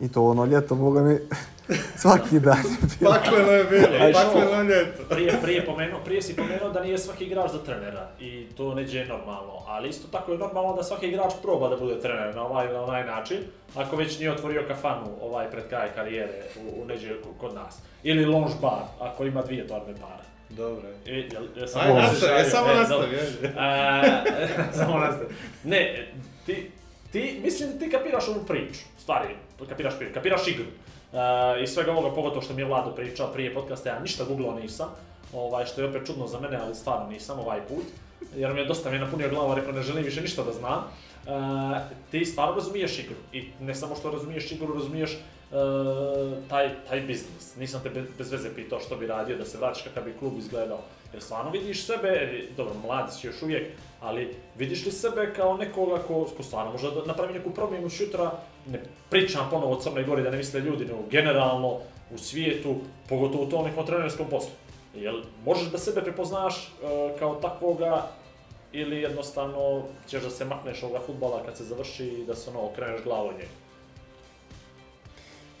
I to ono ljeto, boga mi, <laughs> svaki dan je bilo. Pakleno je bilo, što? pakleno ljeto. Prije, prije, pomenuo, prije si pomenuo da nije svaki igrač za trenera i to neđe normalno, ali isto tako je normalno da svaki igrač proba da bude trener na ovaj ili na onaj način, ako već nije otvorio kafanu ovaj pred kraj karijere u, u neđe kod nas. Ili lounge bar, ako ima dvije torbe para. Dobro je. E, jel, jel sam Aj, nastavi, e, samo E, nastavi. E, <laughs> samo nastavi. Ne, ti, ti, mislim da ti kapiraš ovu priču, stvari, kapiraš kapiraš igru. E, I svega ovoga, pogotovo što mi je Vlado pričao prije podcasta, ja ništa googlao nisam, ovaj, što je opet čudno za mene, ali stvarno nisam ovaj put, jer mi je dosta mi je napunio glavu, rekao ne želim više ništa da znam. E, ti stvarno razumiješ igru i ne samo što razumiješ igru, razumiješ e, taj, taj biznis. Nisam te bez, veze pitao što bi radio, da se vratiš kakav bi klub izgledao. Jer stvarno vidiš sebe, dobro, mladi si još uvijek, ali vidiš li sebe kao nekoga ko, ko stvarno može da napravi neku promjenu sutra, ne pričam ponovo o Crnoj Gori da ne misle ljudi, nego generalno u svijetu, pogotovo u tom nekom trenerskom poslu. Jel možeš da sebe prepoznaš e, kao takvoga ili jednostavno ćeš da se makneš ovoga futbala kad se završi i da se ono okreneš glavu od njega?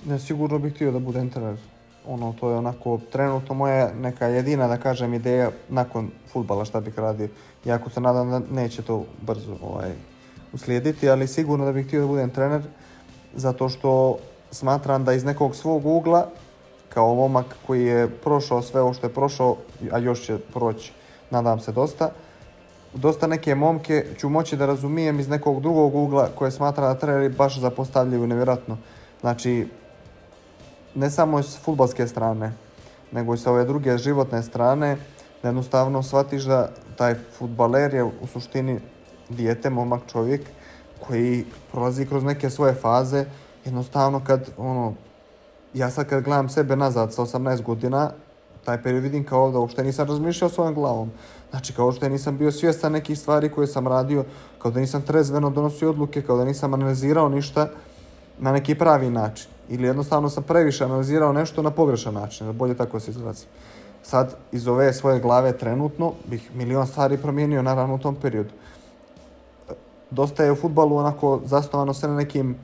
Ne, sigurno bih htio da budem trener. Ono, to je onako, trenutno moja neka jedina, da kažem, ideja nakon futbala šta bih radio. Jako se nadam da neće to brzo ovaj, uslijediti, ali sigurno da bih htio da budem trener, zato što smatram da iz nekog svog ugla, kao momak koji je prošao sve ovo što je prošao, a još će proći, nadam se dosta, dosta neke momke ću moći da razumijem iz nekog drugog ugla koje smatra da treneri baš zapostavljaju nevjerojatno. Znači, ne samo s futbalske strane, nego i sa ove druge životne strane, da jednostavno shvatiš da taj futbaler je u suštini dijete, momak čovjek, koji prolazi kroz neke svoje faze, jednostavno kad, ono, ja sad kad gledam sebe nazad sa 18 godina, taj period vidim kao da uopšte nisam razmišljao svojom glavom. Znači, kao što nisam bio svjestan nekih stvari koje sam radio, kao da nisam trezveno donosio odluke, kao da nisam analizirao ništa na neki pravi način. Ili jednostavno sam previše analizirao nešto na pogrešan način, da bolje tako se izrazim. Sad, iz ove svoje glave trenutno, bih milion stvari promijenio, naravno, u tom periodu. Dosta je u futbalu onako zasnovano sve na nekim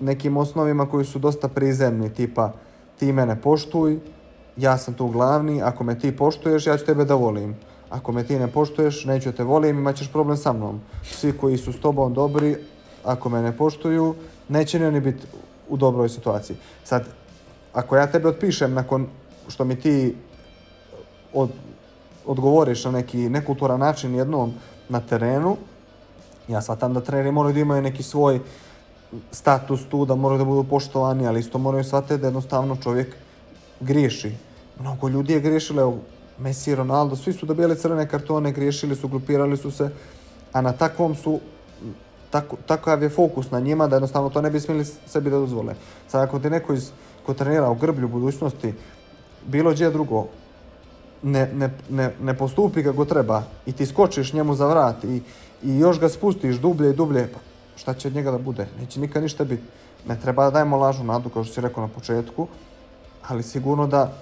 nekim osnovima koji su dosta prizemni, tipa ti mene poštuj, ja sam tu glavni, ako me ti poštuješ, ja ću tebe da volim. Ako me ti ne poštuješ, neću te volim, imat ćeš problem sa mnom. Svi koji su s tobom dobri, ako me ne poštuju, neće ni oni biti u dobroj situaciji. Sad, ako ja tebe otpišem nakon što mi ti od, odgovoriš na neki nekulturan način jednom na terenu, ja shvatam da treneri moraju da imaju neki svoj status tu, da moraju da budu poštovani, ali isto moraju shvatiti da jednostavno čovjek griješi. Mnogo ljudi je griješilo, evo, Messi, Ronaldo, svi su dobijali crvene kartone, griješili su, grupirali su se, a na takvom su, tako, takav je fokus na njima da jednostavno to ne bi smjeli sebi da dozvole. Sad ako ti neko iz, ko trenira u grblju budućnosti, bilo gdje drugo, ne, ne, ne, ne postupi kako treba i ti skočiš njemu za vrat i, i još ga spustiš dublje i dublje, pa šta će od njega da bude? Neće nikad ništa biti. Ne treba da dajemo lažu nadu, kao što si rekao na početku, ali sigurno da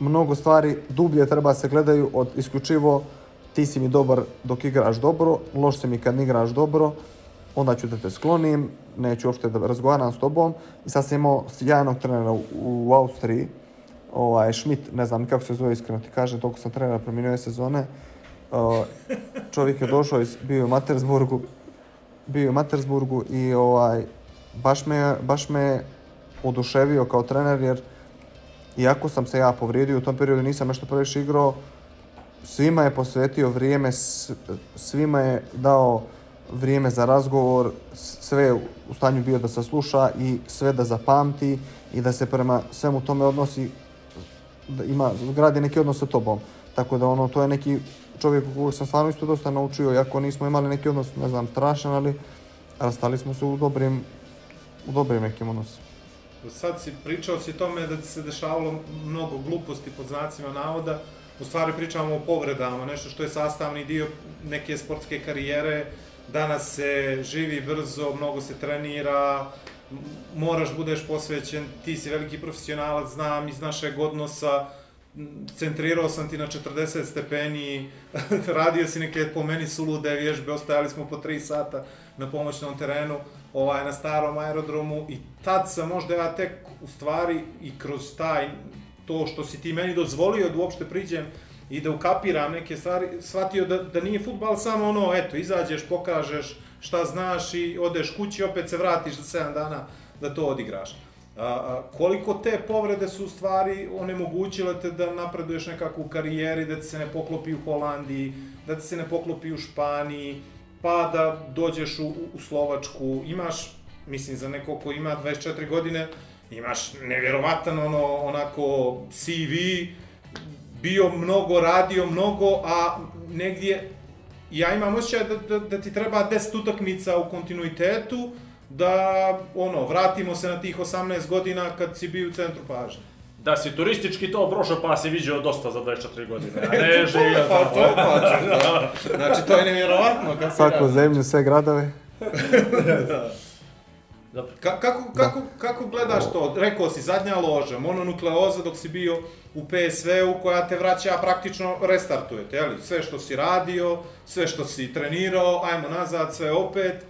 mnogo stvari dublje treba se gledaju od isključivo ti si mi dobar dok igraš dobro, loš si mi kad igraš dobro onda ću da te sklonim, neću uopšte da razgovaram s tobom. I sad sam imao sjajnog trenera u, u Austriji, ovaj, Schmidt, ne znam kako se zove iskreno ti kažem, toliko sam trenera promijenio sezone. Čovjek je došao, iz, bio je u Matersburgu, bio je u Matersburgu i ovaj, baš me, baš me oduševio kao trener jer iako sam se ja povrijedio u tom periodu nisam nešto previše igrao, svima je posvetio vrijeme, svima je dao vrijeme za razgovor, sve u stanju bio da sasluša i sve da zapamti i da se prema svemu tome odnosi, da ima, gradi neki odnos sa tobom. Tako da ono, to je neki čovjek kojeg sam stvarno isto dosta naučio, iako nismo imali neki odnos, ne znam, strašan, ali rastali smo se u dobrim, u dobrim nekim odnosima. Sad si pričao si tome da ti se dešavalo mnogo gluposti pod znacima navoda. U stvari pričamo o povredama, nešto što je sastavni dio neke sportske karijere. Danas se živi brzo, mnogo se trenira, moraš budeš posvećen, ti si veliki profesionalac, znam iz našeg odnosa, centrirao sam ti na 40 stepeni, <laughs> radio si neke po meni sulude vježbe, ostajali smo po 3 sata na pomoćnom terenu, ovaj, na starom aerodromu i tad sam možda ja tek u stvari i kroz taj, to što si ti meni dozvolio da uopšte priđem i da ukapiram neke stvari, shvatio da, da nije futbal samo ono, eto, izađeš, pokažeš šta znaš i odeš kući, opet se vratiš za 7 dana da to odigraš. A, koliko te povrede su u stvari onemogućile te da napreduješ nekako u karijeri, da ti se ne poklopi u Holandiji, da ti se ne poklopi u Španiji, pa da dođeš u, u Slovačku, imaš, mislim za neko ko ima 24 godine, imaš nevjerovatan ono, onako CV, bio mnogo, radio mnogo, a negdje ja imam osjećaj da, da, da ti treba 10 utakmica u kontinuitetu, da ono, vratimo se na tih 18 godina kad si bio u centru pažnje. Da si turistički to prošao pa si viđao dosta za 24 godine, a ne <laughs> živio Pa to je pa, da. Znači, to je nevjerovatno. Kad radio. zemlju, sve gradove. <laughs> Dobro. Ka, kako, kako, kako gledaš to? Rekao si, zadnja loža, mononukleoza dok si bio u PSV-u koja te vraća, praktično restartuje, te, jeli? Sve što si radio, sve što si trenirao, ajmo nazad, sve opet.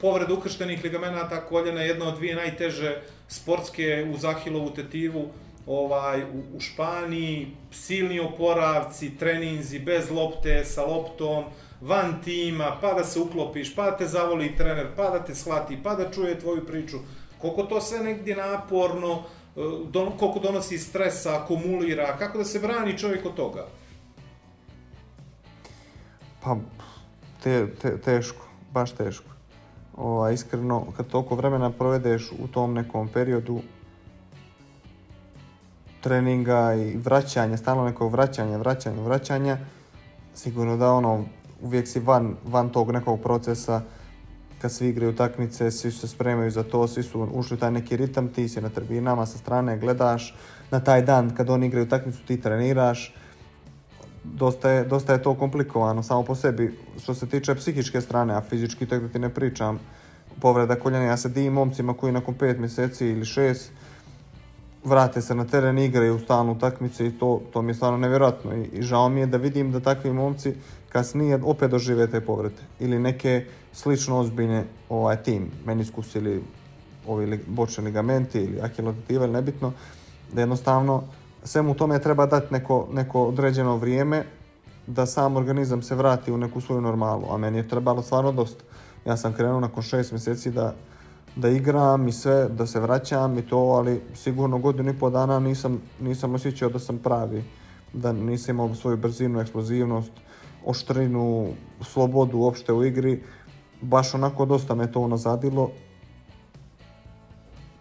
Povreda ukrštenih ligamenata koljena je jedna od dvije najteže sportske uz Ahilovu tetivu ovaj, u, u Španiji, silni oporavci, treninzi bez lopte, sa loptom, van tima, pa da se uklopiš, pa da te zavoli trener, pa da te shvati, pa da čuje tvoju priču. Koliko to sve negdje naporno, eh, don, koliko donosi stresa, akumulira, kako da se brani čovjek od toga? Pa, te, te, teško, baš teško. Ova, iskreno, kad toliko vremena provedeš u tom nekom periodu treninga i vraćanja, stalno neko vraćanje, vraćanje, vraćanja, sigurno da ono, uvijek si van, van tog nekog procesa, kad svi igraju utakmice, svi se spremaju za to, svi su ušli u taj neki ritam, ti si na tribinama sa strane, gledaš, na taj dan kad oni igraju utakmicu ti treniraš, dosta je, dosta je to komplikovano samo po sebi što se tiče psihičke strane, a fizički tek da ti ne pričam. Povreda koljena, ja se divim momcima koji nakon 5 mjeseci ili 6 vrate se na teren, igraju stalno utakmice i to, to mi je stvarno nevjerojatno. I, I žao mi je da vidim da takvi momci kasnije opet dožive te povrede. Ili neke slično ozbiljne ovaj, tim, meniskus ili ovi bočni ligamenti ili ahilotativa ili nebitno, da jednostavno svemu tome treba dati neko, neko određeno vrijeme da sam organizam se vrati u neku svoju normalu, a meni je trebalo stvarno dosta. Ja sam krenuo nakon šest mjeseci da, da igram i sve, da se vraćam i to, ali sigurno godinu i pol dana nisam, nisam osjećao da sam pravi, da nisam imao svoju brzinu, eksplozivnost, oštrinu, slobodu uopšte u igri. Baš onako dosta me to unazadilo,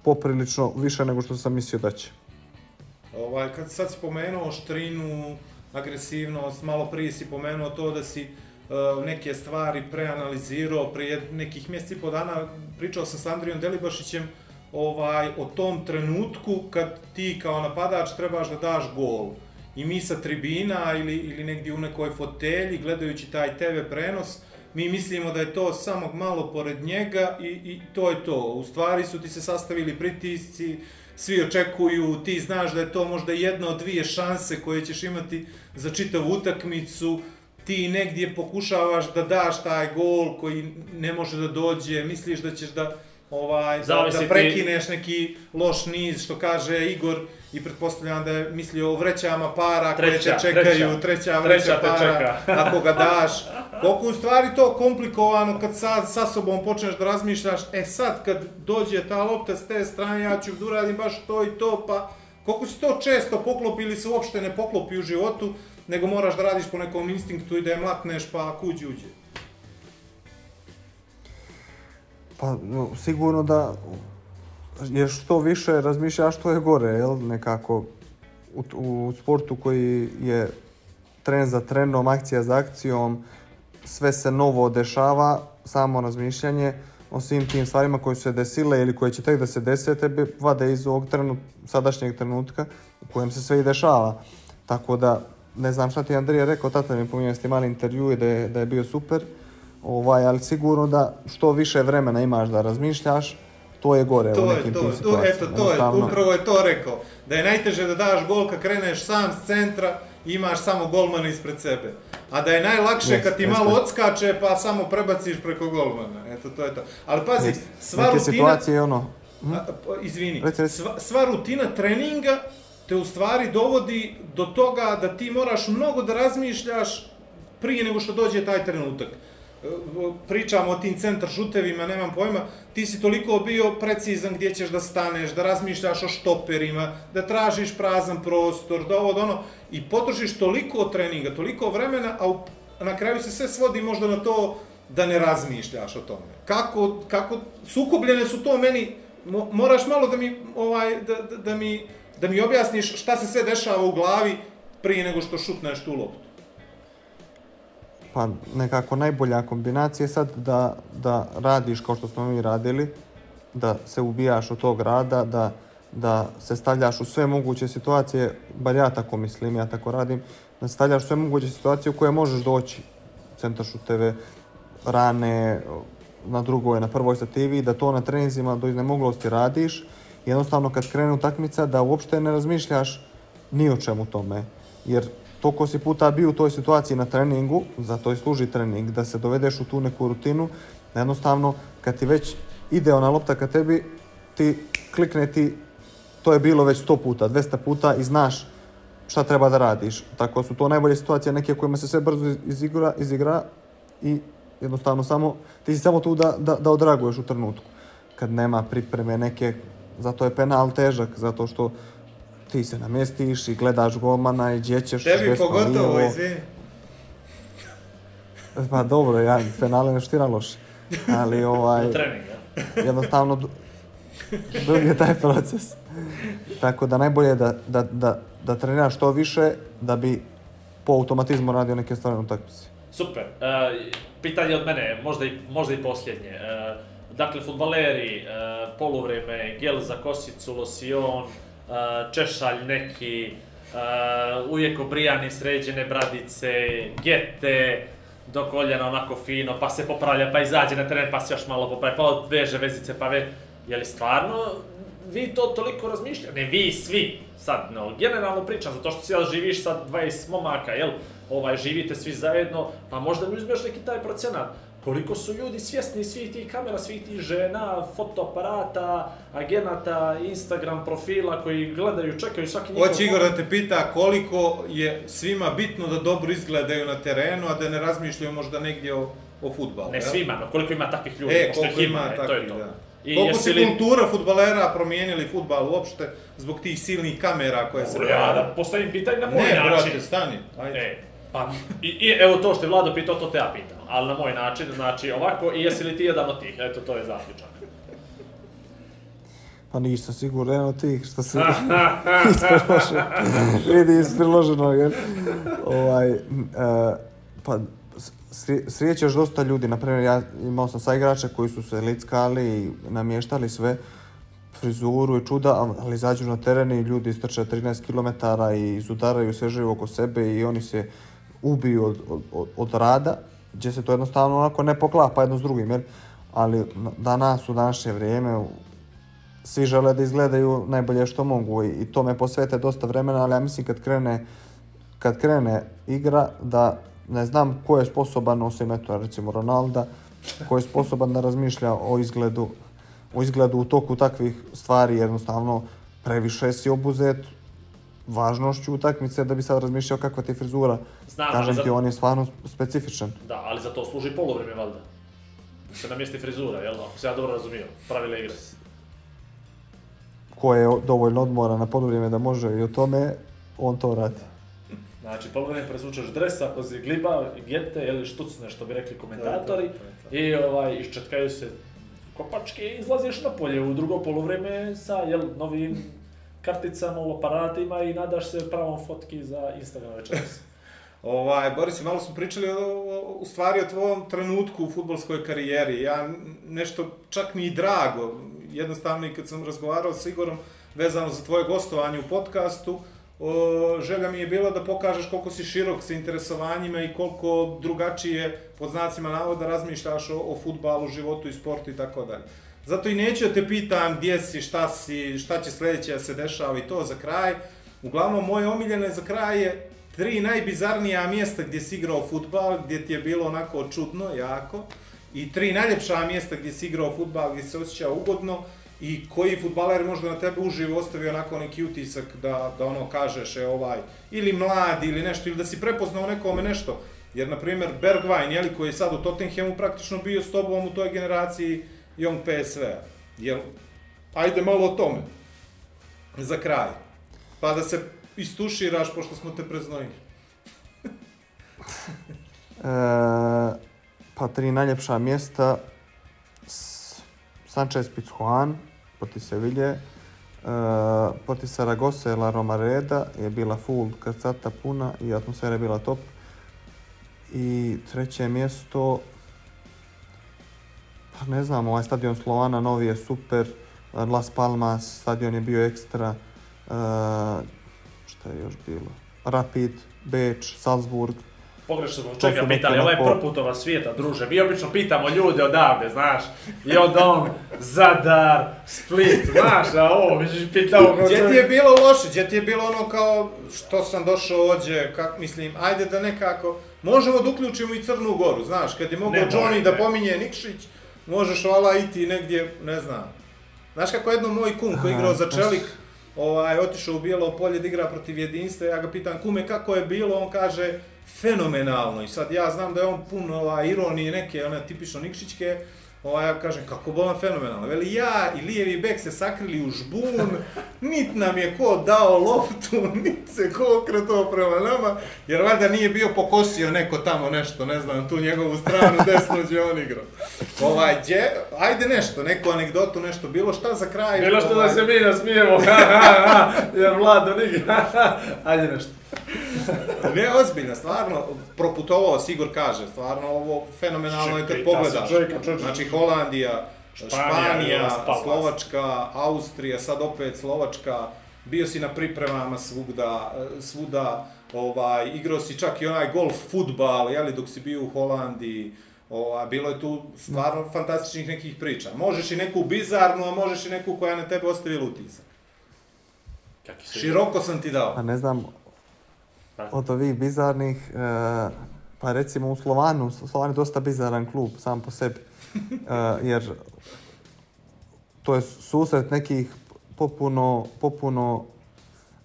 poprilično više nego što sam mislio da će. Ovaj, kad sad si pomenuo štrinu, agresivnost, malo prije si pomenuo to da si uh, neke stvari preanalizirao, prije nekih mjeseci i po dana pričao sam s Andrijom Delibašićem ovaj, o tom trenutku kad ti kao napadač trebaš da daš gol. I mi sa tribina ili, ili negdje u nekoj fotelji gledajući taj TV prenos, mi mislimo da je to samo malo pored njega i, i to je to. U stvari su ti se sastavili pritisci, svi očekuju, ti znaš da je to možda jedna od dvije šanse koje ćeš imati za čitavu utakmicu, ti negdje pokušavaš da daš taj gol koji ne može da dođe, misliš da ćeš da ovaj da, Zavisi da prekineš neki loš niz, što kaže Igor i pretpostavljam da je mislio o vrećama para koje Treća, te čekaju, treća. treća, vreća Treća para, čeka. <laughs> ako ga daš. Koliko u stvari to komplikovano kad sad sa sobom počneš da razmišljaš, e sad kad dođe ta lopta s te strane, ja ću da uradim baš to i to, pa koliko si to često poklopi ili se uopšte ne poklopi u životu, nego moraš da radiš po nekom instinktu i da je mlatneš pa kuđi uđe. Pa no, sigurno da je što više razmišljaš što je gore, jel? Nekako u, u sportu koji je tren za trenom, akcija za akcijom, sve se novo dešava, samo razmišljanje o svim tim stvarima koje su se desile ili koje će tek da se dese, tebe vade iz ovog trenut, sadašnjeg trenutka u kojem se sve i dešava. Tako da, ne znam šta ti Andrija rekao, tata mi pominjao ste mali intervju i da je, da je bio super, ovaj, ali sigurno da što više vremena imaš da razmišljaš, to je gore u To je nekim to, tim to, situacijama. eto, to je, Jednostavno, upravo je to rekao. Da je najteže da daš gol kad kreneš sam s centra i imaš samo golmana ispred sebe. A da je najlakše Jeste, kad ti jeste. malo odskače pa samo prebaciš preko golmana. Eto, to je to. Ali pazi, Jeste. sva neke rutina... situacije ono, A, pa, izvini, Reci, reci. sva, sva rutina treninga te u stvari dovodi do toga da ti moraš mnogo da razmišljaš prije nego što dođe taj trenutak. Pričamo o tim centar šutevima, nemam pojma, ti si toliko bio precizan gdje ćeš da staneš, da razmišljaš o štoperima, da tražiš prazan prostor, da ovo, da ono, i potrošiš toliko treninga, toliko vremena, a u, na kraju se sve svodi možda na to da ne razmišljaš o tome. Kako, kako, sukobljene su to meni, mo, moraš malo da mi, ovaj, da, da, da mi, da mi objasniš šta se sve dešava u glavi prije nego što šutneš tu loptu. Pa nekako najbolja kombinacija je sad da, da radiš kao što smo mi radili, da se ubijaš od tog rada, da, da se stavljaš u sve moguće situacije, bar ja tako mislim, ja tako radim, da se stavljaš u sve moguće situacije u koje možeš doći. Centar šuteve, rane, na drugoj, na prvoj stativi, da to na treninzima do iznemoglosti radiš. Jednostavno kad krene utakmica da uopšte ne razmišljaš ni o čemu tome. Jer toliko si puta bio u toj situaciji na treningu, zato i služi trening, da se dovedeš u tu neku rutinu, jednostavno kad ti već ide ona lopta ka tebi, ti klikne ti, to je bilo već 100 puta, 200 puta i znaš šta treba da radiš. Tako su to najbolje situacije neke kojima se sve brzo izigra, izigra i jednostavno samo, ti si samo tu da, da, da odraguješ u trenutku. Kad nema pripreme neke, zato je penal težak, zato što ti se namjestiš i gledaš golmana i gdje ćeš Tebi pogotovo, izvini. Pa dobro, ja penale ne štira loše. Ali ovaj, <laughs> Trening, ja. jednostavno du- dug je taj proces. Tako da najbolje je da, da, da, da treniraš što više da bi po automatizmu radio neke stvari na utakmici. Super. E, pitanje od mene, možda i, možda i posljednje. E, dakle, futbaleri, e, poluvreme, gel za kosicu, losion, češalj neki, uvijek obrijani sređene bradice, gete, do koljena onako fino, pa se popravlja, pa izađe na teren, pa se još malo popravlja, pa veže vezice, pa ve... Je li stvarno vi to toliko razmišljate? Ne vi, svi. Sad, no, generalno pričam, zato što si ja živiš sa 20 momaka, jel? Ovaj, živite svi zajedno, pa možda mi uzmeš neki taj procenat. Koliko su ljudi svjesni svih tih kamera, svih tih žena, fotoaparata, agenata, Instagram profila koji gledaju, čekaju svaki njihov... Hoće Igor da te pita koliko je svima bitno da dobro izgledaju na terenu, a da ne razmišljaju možda negdje o, o futbalu. Ne jel? svima, no koliko ima takvih ljudi, E, koliko ih ima e, to je takvih, to. da. I Koliko se li... kultura futbalera promijenili futbal uopšte zbog tih silnih kamera koje se ja da postavim pitanje na moj Ne, način. brate, stani. Ajde. E, pa, i, i evo to što je Vlado pitao, to te ja pitam, ali na moj način, znači ovako, i jesi li ti jedan od tih, eto to je zaključak. Pa nisam siguran jedan od tih što se ispreloženo. <laughs> <laughs> Vidi ispreloženo, jel? Ovaj, e, pa sri- srijećeš dosta ljudi, na primjer ja imao sam sa igrače koji su se lickali i namještali sve frizuru i čuda, ali izađu na teren i ljudi istrče 13 km i izudaraju sve živo oko sebe i oni se ubiju od, od, od, rada, gdje se to jednostavno onako ne poklapa jedno s drugim, jel? Ali na- danas, u današnje vrijeme, svi žele da izgledaju najbolje što mogu i, i tome posvete dosta vremena, ali ja mislim kad krene, kad krene igra da ne znam ko je sposoban, osim eto, recimo Ronalda, ko je sposoban da razmišlja o izgledu, o izgledu u toku takvih stvari, jednostavno previše si obuzet važnošću utakmice da bi sad razmišljao kakva ti frizura. Znam, ali Kažem za- ti, on je stvarno specifičan. Da, ali za to služi polovreme, valjda. Da se namjesti frizura, jel? Ako se ja dobro razumio, pravila igre. Ko je dovoljno odmora na poluvrijeme da može i o tome, on to radi. Znači, polovreme presvučeš dres, ako si gliba, gete ili štucne, što bi rekli komentatori. I ovaj, iščetkaju se kopačke i izlaziš na polje u drugo polovreme sa jel, novim karticama u aparatima i nadaš se pravom fotki za Instagram večeras. Ovaj, Boris, malo smo pričali o, o, u stvari o tvojom trenutku u futbolskoj karijeri. Ja nešto, čak mi i drago, jednostavno i kad sam razgovarao s Igorom vezano za tvoje gostovanje u podcastu, o, želja mi je bila da pokažeš koliko si širok sa interesovanjima i koliko drugačije, pod znacima navoda, razmišljaš o, o futbalu, životu i sportu i tako dalje. Zato i neću da te pitam gdje si, šta si, šta će sledeće da se dešava i to za kraj. Uglavnom, moje omiljene za kraj je tri najbizarnija mjesta gdje si igrao futbal, gdje ti je bilo onako čudno, jako, i tri najljepša mjesta gdje si igrao futbal, gdje se osjećao ugodno, i koji futbaler možda na tebe uživo ostavio onako neki utisak da, da ono kažeš, e ovaj, ili mlad, ili nešto, ili da si prepoznao nekome nešto. Jer, na primjer, Bergwijn, jeli, koji je sad u Tottenhamu praktično bio s tobom u toj generaciji Young PSV-a. Jel, ajde malo o tome. Za kraj. Pa da se istuširaš, pošto smo te preznojili. <laughs> E, pa tri najljepša mjesta. Sanchez Pizjuan, proti Sevilje. E, proti Saragosse La Romareda je bila full krcata puna i atmosfera je bila top. I treće mjesto, pa ne znam, ovaj stadion Slovana novi je super. Las Palmas, stadion je bio ekstra. E, šta je još bilo? Rapid, Beč, Salzburg. Pogrešno smo To čega pitali, ovo je onako- proputova svijeta, druže. Mi obično pitamo ljude odavde, znaš. I onda on, Zadar, Split, znaš, a ovo, mi ćeš pitao Gdje ti je bilo loše? Gdje ti je bilo ono kao, što sam došao ovdje, kak, mislim, ajde da nekako, možemo da uključimo i Crnu Goru, znaš, kad je mogao Johnny ne. da pominje Nikšić, možeš vala iti negdje, ne znam. Znaš kako je jedno moj kum koji je igrao za Čelik, ovaj, otišao u Bijelo polje da igra protiv jedinstva, ja ga pitam, kume, kako je bilo, on kaže, fenomenalno. I sad ja znam da je on pun ovaj, ironije neke, one tipično Nikšićke, Ovaj, ja kažem, kako bolan fenomenalno. Veli, ja i lijevi bek se sakrili u žbun, nit nam je ko dao loptu, <laughs> nit se ko okretao prema nama, jer valjda nije bio pokosio neko tamo nešto, ne znam, tu njegovu stranu desno gdje on igrao. Ovaj, gdje, ajde nešto, neku anegdotu, nešto, bilo šta za kraj. Bilo što da ovaj, se mi nasmijemo, <laughs> ha, ha, ha, jer Vlado <laughs> ha, ajde nešto. Ne, ozbiljno, stvarno, proputovao, Sigor kaže, stvarno ovo fenomenalno je kad ta pogledaš. Znači, Holandija, Španija, Španija. Slovačka, Austrija, sad opet Slovačka, bio si na pripremama svugda, svuda, ovaj, igrao si čak i onaj golf futbal, jeli, dok si bio u Holandiji, Ova, bilo je tu stvarno fantastičnih nekih priča. Možeš i neku bizarnu, a možeš i neku koja na tebe ostavila utisak. Široko sam ti dao. Pa ne znam, Da. Od ovih bizarnih, e, pa recimo u Slovanu, Slovan je dosta bizaran klub sam po sebi, E, <laughs> jer to je susret nekih popuno, popuno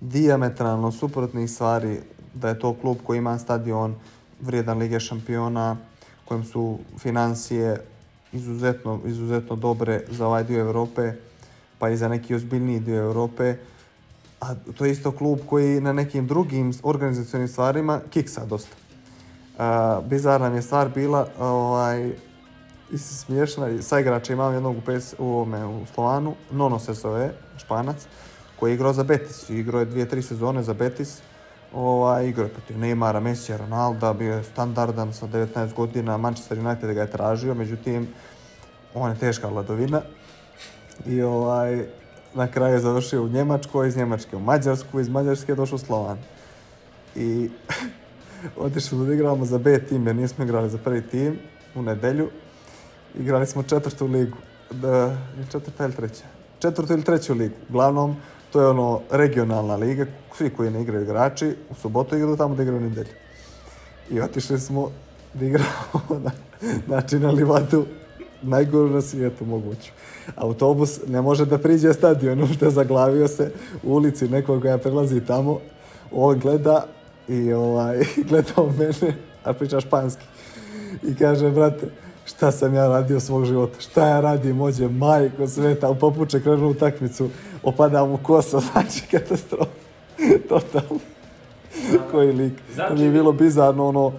diametralno suprotnih stvari, da je to klub koji ima stadion vrijedan Lige šampiona, kojem su financije izuzetno, izuzetno dobre za ovaj dio Europe, pa i za neki ozbiljniji dio Europe. A to je isto klub koji na nekim drugim organizacionim stvarima kiksa dosta. Uh, bizarna mi je stvar bila, ovaj, isto smiješna, sa igrača imam jednog u, PS, u, ovome, u Slovanu, Nono se zove, španac, koji je igrao za Betis, igrao je dvije, tri sezone za Betis, ovaj, igrao je protiv Neymara, Messi, Ronalda, bio je standardan sa 19 godina, Manchester United ga je tražio, međutim, on je teška vladovina. I ovaj, na kraju je završio u Njemačkoj, iz Njemačke u Mađarsku, iz Mađarske je došao u Slovan. I <laughs> otišli da igramo za B tim, jer nismo igrali za prvi tim u nedelju. Igrali smo četvrtu ligu. Da, četvrta ili treća? Četvrtu ili treću ligu. Uglavnom, to je ono regionalna liga, svi koji ne igraju igrači, u subotu igraju tamo da igraju nedelju. i otišli smo da igramo <laughs> na, znači na livadu najgoru na svijetu moguću. Autobus ne može da priđe stadionu, što <laughs> zaglavio se u ulici nekog koja prelazi tamo, on gleda i ovaj, <laughs> gleda u mene, a priča španski. I kaže, brate, šta sam ja radio svog života, šta ja radim, ođe majko sveta, u popuče krenu utakmicu, opadam u kosa, <laughs> znači katastrofa. Totalno. Koji lik. Znači- mi je bilo bizarno ono,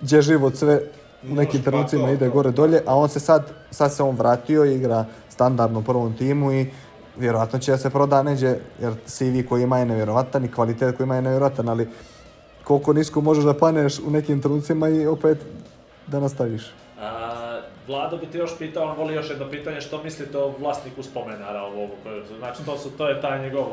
gdje život sve u nekim trenucima ide gore dolje, a on se sad, sad se on vratio i igra standardno u prvom timu i vjerojatno će da se proda neđe, jer CV koji ima je nevjerovatan i kvalitet koji ima je nevjerovatan, ali koliko nisko možeš da paneš u nekim trenucima i opet da nastaviš. A, Vlado bi te još pitao, on voli još jedno pitanje, što mislite o vlasniku spomenara ovog, znači to, su, to je taj njegov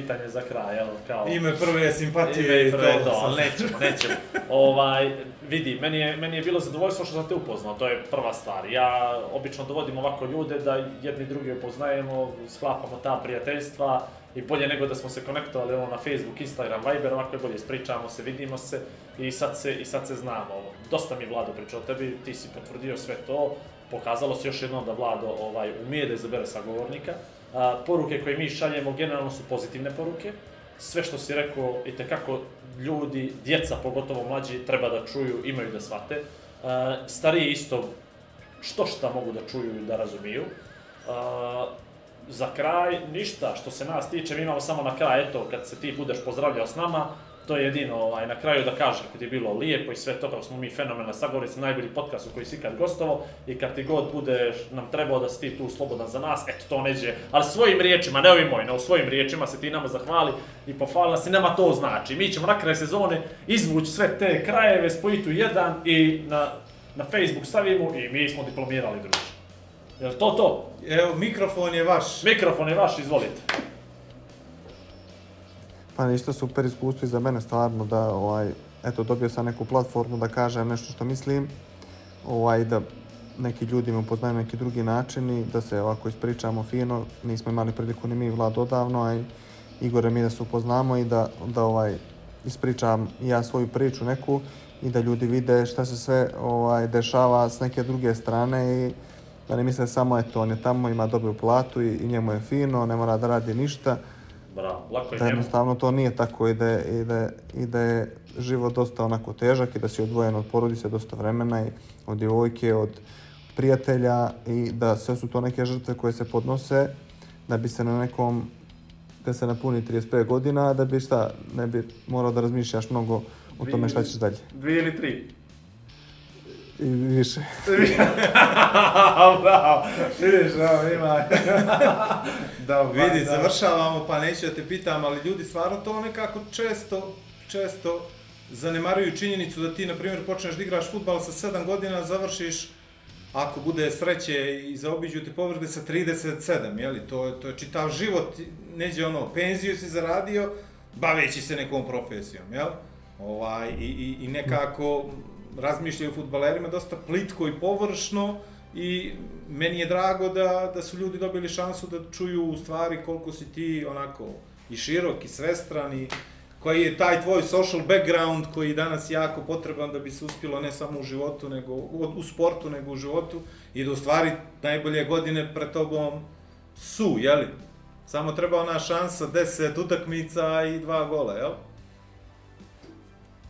pitanje za kraj, jel, kao... Ime prve simpatije Ime i to. prvo je to, ali nećemo, nećemo. Ovaj, vidi, meni je, meni je bilo zadovoljstvo što sam te upoznao, to je prva stvar. Ja obično dovodim ovako ljude da jedni drugi upoznajemo, sklapamo ta prijateljstva i bolje nego da smo se konektovali ono, na Facebook, Instagram, Viber, ovako je bolje, spričamo se, vidimo se i sad se, i sad se znamo. Dosta mi je Vlado pričao o tebi, ti si potvrdio sve to, pokazalo se još jednom da Vlado ovaj, umije da izabere sagovornika. A, poruke koje mi šaljemo generalno su pozitivne poruke, sve što si rekao i kako ljudi, djeca pogotovo mlađi, treba da čuju, imaju da shvate. E, stariji isto što šta mogu da čuju i da razumiju. E, za kraj, ništa što se nas tiče, mi imamo samo na kraj, eto, kad se ti budeš pozdravljao s nama, to je jedino ovaj, na kraju da kažem ti je bilo lijepo i sve to, kako smo mi fenomenalna sagovorica, najbolji podcast u koji si ikad gostovao i kad ti god budeš nam trebao da si ti tu slobodan za nas, eto to neđe, ali svojim riječima, ne ovim mojim, nego svojim riječima se ti nama zahvali i pohvali nas i nama to znači. Mi ćemo na kraju sezone izvući sve te krajeve, spojiti u jedan i na, na Facebook stavimo i mi smo diplomirali druže. Jel to to? Evo, mikrofon je vaš. Mikrofon je vaš, izvolite. Pa ništa super iskustvo i za mene stvarno da ovaj, eto dobio sam neku platformu da kažem nešto što mislim, ovaj, da neki ljudi me upoznaju na neki drugi način i da se ovako ispričamo fino. Nismo imali priliku ni mi Vlad odavno, a i Igore mi da se upoznamo i da, da ovaj, ispričam ja svoju priču neku i da ljudi vide šta se sve ovaj, dešava s neke druge strane i da ne misle samo eto on je tamo, ima dobru platu i, i njemu je fino, ne mora da radi ništa Bravo, lako je da jednostavno to nije tako i da, je- i, da, i da je život dosta onako težak i da si odvojen od porodice dosta vremena i od djevojke, od prijatelja i da sve su to neke žrtve koje se podnose da bi se na nekom da se napuni 35 godina, da bi šta, ne bi morao da razmišljaš mnogo o tome šta ćeš dalje. Dvije ili tri? I više. Bravo, vidiš, evo, ima. <laughs> da, Vidi, završavamo, pa neću da te pitam, ali ljudi stvarno to nekako često, često zanemaruju činjenicu da ti, na primjer, počneš da igraš futbal sa 7 godina, završiš, ako bude sreće i zaobiđu te povrede sa 37, jeli, to, je- to je čitav život, neđe ono, penziju si zaradio, baveći se nekom profesijom, jel? Ovaj, i, i, I nekako razmišljaju futbalerima dosta plitko i površno, i meni je drago da, da su ljudi dobili šansu da čuju u stvari koliko si ti onako i širok i svestran i koji je taj tvoj social background koji je danas jako potreban da bi se uspjelo ne samo u životu, nego u, u sportu, nego u životu i da u stvari najbolje godine pred tobom su, jeli? Samo treba ona šansa, 10 utakmica i dva gola, jel?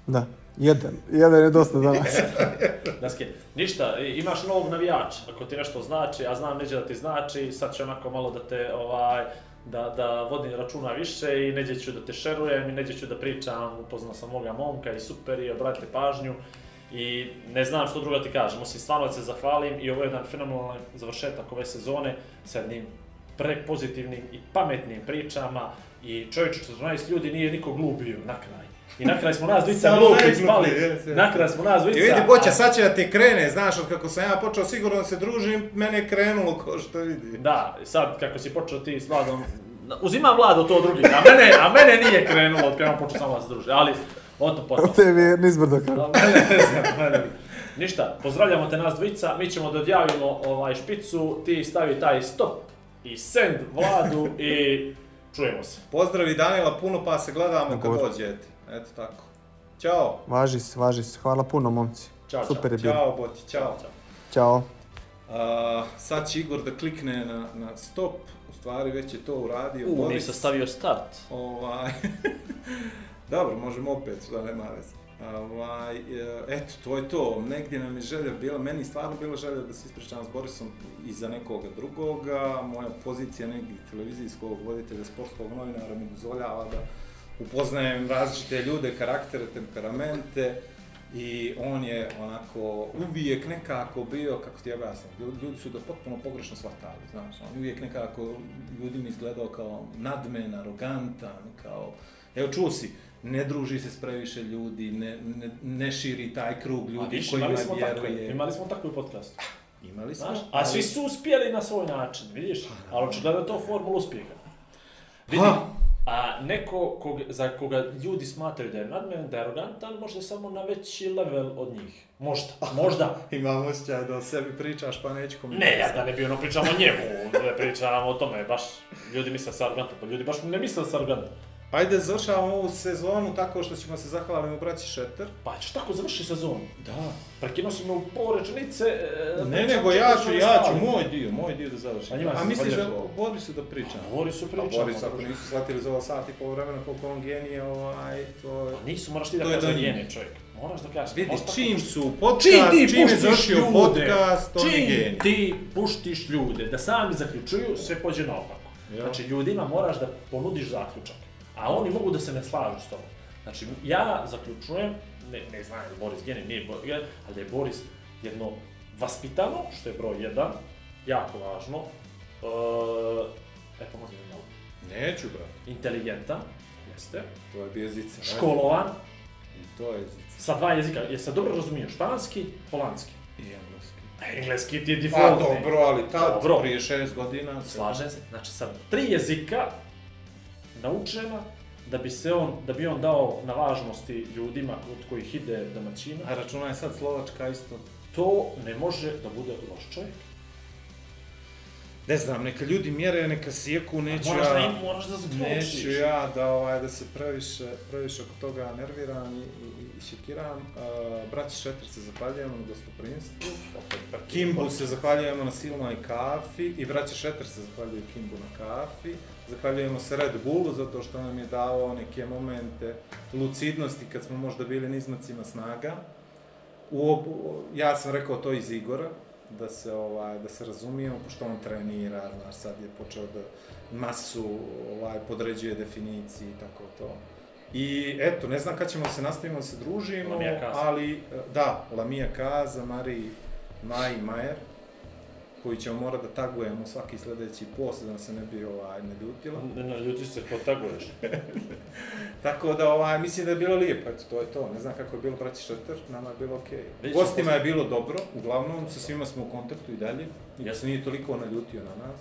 Da, jedan. Jedan je dosta za nas. <laughs> Daske, ništa, imaš novog navijača, ako ti nešto znači, a znam neđe da ti znači, sad ću onako malo da te, ovaj, da, da vodim računa više i neđe ću da te šerujem i neđe ću da pričam, upoznao sam moga momka i super i obratite pažnju. I ne znam što drugo ti kažem, osim stvarno da se zahvalim i ovo je jedan fenomenalan završetak ove sezone sa jednim prepozitivnim i pametnim pričama i čovječe 14 ljudi nije niko glup bio na kraj. I na kraj smo nas dvica glupi spali, jes, jes. na kraj smo nas dvica. I vidi, Boća, sad će da te krene, znaš, od kako sam ja počeo sigurno da se družim, mene je krenulo ko što vidi. Da, sad kako si počeo ti s Vladom, uzima Vlado to drugi, a mene, a mene nije krenulo od kada on počeo samo da se druži, ali o to potom. Tebi je nizbrdo kao. A mene ne znam, mene. Ništa, pozdravljamo te nas dvojica, mi ćemo da odjavimo ovaj špicu, ti stavi taj stop i send Vladu i čujemo se. Pozdravi Danila puno pa se gledamo kad Dobro. dođete. Eto tako. Ćao. Važi se, važi se. Hvala puno, momci. Ćao, Super je bilo. Ćao, Boti, čao. Ćao. A, sad će Igor da klikne na, na stop, u stvari već je to uradio. U, Boris. nisam stavio start. Ovaj, <laughs> dobro, možemo opet, što nema veze. Ovaj, e, eto, to je to. Negdje nam je želja bila, meni stvarno bila želja da se ispričam s Borisom i za nekoga drugoga. Moja pozicija negdje televizijskog voditelja, sportskog novinara mi dozvoljava da upoznajem različite ljude, karaktere, temperamente. I on je onako uvijek nekako bio, kako ti objasnim, ljudi, su ga potpuno pogrešno shvatali, znaš, on je uvijek nekako ljudima izgledao kao nadmen, arogantan, kao, evo čuo si, ne druži se s previše ljudi, ne, ne, ne širi taj krug ljudi viš, kojima smo takve, vjeruje. imali smo takvu podcast. Imali smo, Znaš, a ali- svi su uspjeli na svoj način, vidiš? Ali očigledno je to formula uspjeha. Vidi, Ha. a neko kog, za koga ljudi smatraju da je nadmen, da je arogantan, možda samo na veći level od njih. Možda, <laughs> možda. Imam osjećaj da o sebi pričaš pa neću Ne, ja da ne bi ono pričamo o njemu, ne pričamo o tome, baš ljudi misle da sam arogantan, pa ljudi baš ne misle da sam arogantan. Ajde, završavamo ovu sezonu tako što ćemo se zahvaliti u braći Šeter. Pa ćeš tako završi sezonu. Da. Prekinuo si me u pol rečenice. e, Ne, pričam nego četiri ja ću, ja ću, moj dio, moj dio da završim. A njima A misliš da. Borisu da pričam? Govori su A pričamo. Boris, ako nisu shvatili za ovo sat i pol vremena koliko on genije, ovaj, to. Pa nisu, moraš ti da kažeš da do je njih. genij čovjek. Moraš da kažeš. Vidi, čim su podcast, Čim ti čim je završio ljude, podcast, on je čim genij. ti puštiš ljude da sami zaključuju, sve pođe naopako. Ja. Znači, ljudima moraš da ponudiš zaključak, a oni mogu da se ne slažu s tobom. Znači, ja zaključujem, ne, ne znam je li Boris genij, nije Boris genij, ali da je Boris jedno vaspitano, što je broj jedan, jako važno, uh, e, pomozi mi malo, Neću, brate. inteligentan, jeste, To je bio zica. ajde. školovan, I to je zica. sa dva jezika, jer se dobro razumiju, španski, holandski. I engleski. A engleski ti je A defaultni. dobro, ali tad, Dobro. prije šest godina... se- Slažem se. Znači sa tri jezika naučena da bi se on, da bi on dao na važnosti ljudima od kojih ide domaćina, A računaj sad Slovačka isto. to ne može da bude loš čovjek. Ne znam, neka ljudi mjere, neka sjeku, neću moraš da ja... im, moraš da zaključiš. Neću ja da, ovaj, da se previše, previše oko toga nerviram i, i, i šekiram. Uh, braći Šeter se zahvaljujemo na gostoprinstvu. Kimbu se zahvaljujemo na silnoj kafi i braći Šeter se zahvaljuju Kimbu na kafi. Zahvaljujemo se Red Bullu zato što nam je dao neke momente lucidnosti kad smo možda bili na izmacima snaga. U ob... Ja sam rekao to iz Igora, da se, ovaj, da se razumijemo, pošto on trenira, znaš, sad je počeo da masu ovaj, podređuje definiciji i tako to. I eto, ne znam kad ćemo se nastavimo da se družimo, ali da, Lamija Kaza, Mariji, Maji Majer, koji ćemo morati da tagujemo svaki sljedeći post da se ne bi ovaj, ne ljutilo. Ne, ne, ljudi se potaguješ. <laughs> Tako da, ovaj, mislim da je bilo lijepo, eto, to je to. Ne znam kako je bilo braći Šeter, nama je bilo okej. Ćemo Gostima je bilo dobro, uglavnom, sa svima smo u kontaktu i dalje. Niko se nije toliko naljutio na nas.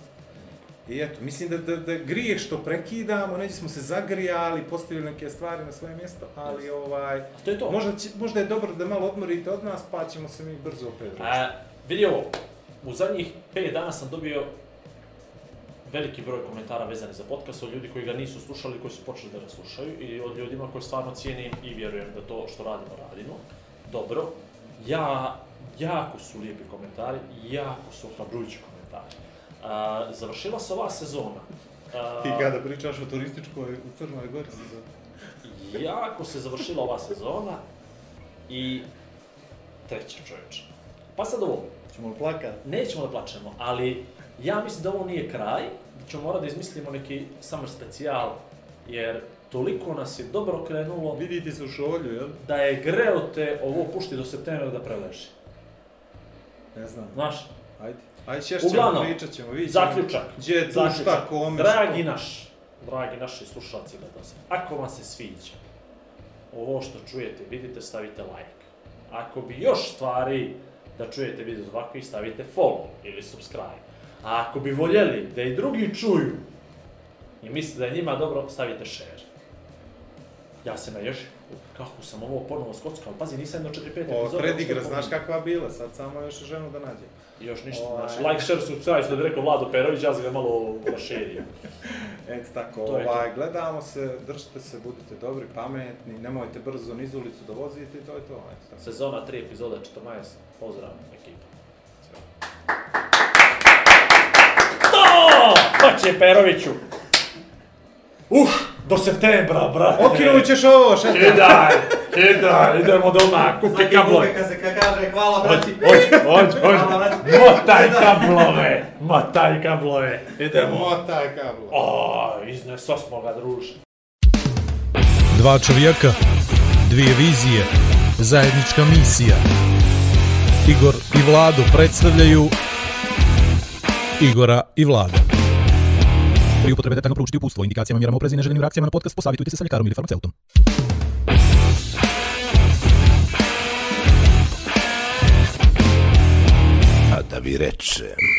I eto, mislim da, da, da grijeh što prekidamo, neđe smo se zagrijali, postavili neke stvari na svoje mjesto, ali ovaj, To je to. možda, će, možda je dobro da malo odmorite od nas, pa ćemo se mi brzo opet. A, vidi ovo, u zadnjih 5 dana sam dobio veliki broj komentara vezani za podcast od ljudi koji ga nisu slušali, koji su počeli da ga slušaju i od ljudima koje stvarno cijenim i vjerujem da to što radimo, radimo. Dobro, ja, jako su lijepi komentari jako su ohrabrujući komentari. A, završila se ova sezona. A, Ti kada pričaš o turističkoj u Crnoj Gori, za- jako se završila ova sezona i treća čovječe. Pa sad ovo, ćemo li plakat? nećemo da plačemo, ali ja mislim da ovo nije kraj, da ćemo morati da izmislimo neki summer specijal, jer toliko nas je dobro krenulo Vidite se u šolju, jel? da je greo te ovo pušti do septembra da preleži. Ne znam. Znaš, Ajde. Ajde, šešćemo, Uglavnom, pričat ćemo, vidjet ćemo. zaključak. Gdje je tu zaključak. šta, kome, Dragi što. naš, dragi naši slušalci i gledalci, ako vam se sviđa ovo što čujete, vidite, stavite like. Ako bi još stvari da čujete video ovakvih, stavite follow ili subscribe. A ako bi voljeli da i drugi čuju i mislite da je njima dobro, stavite share. Ja se naježim. Kako sam ovo ponovo skockao, pazi, nisam jedno 4-5 O, epizoda. predigra, uspio znaš kakva bila, sad samo još ženu da nađe. I Još ništa, Ovaj. znači, like, share, subscribe, što bi rekao Vlado Perović, ja sam ga malo raširio. <laughs> Eto tako, To je to. ovaj, gledamo se, držite se, budite dobri, pametni, nemojte brzo niz ulicu da vozite i to je to. Eto tako. Sezona 3, epizoda 14, pozdrav ekipa. To! Hoće Peroviću! Uh, do septembra, brate! Okinut ćeš ovo, šefe! Kidaj, kidaj, idemo doma, kupi kablove. Kad se ka- kaže hvala hoć, hoć, Hvala, brate. motaj kablove, motaj kablove, idemo. Motaj kablo. O, izneso smo ga, druže. Dva čovjeka, dvije vizije, zajednička misija. Igor i Vlado predstavljaju Igora i Vlada. Pri upotrebe detaljno proučiti upustvo, indikacijama, mjerama oprezi i neželjenim reakcijama na podcast. Posavitujte se sa ljekarom ili farmaceutom. A da vi rečem...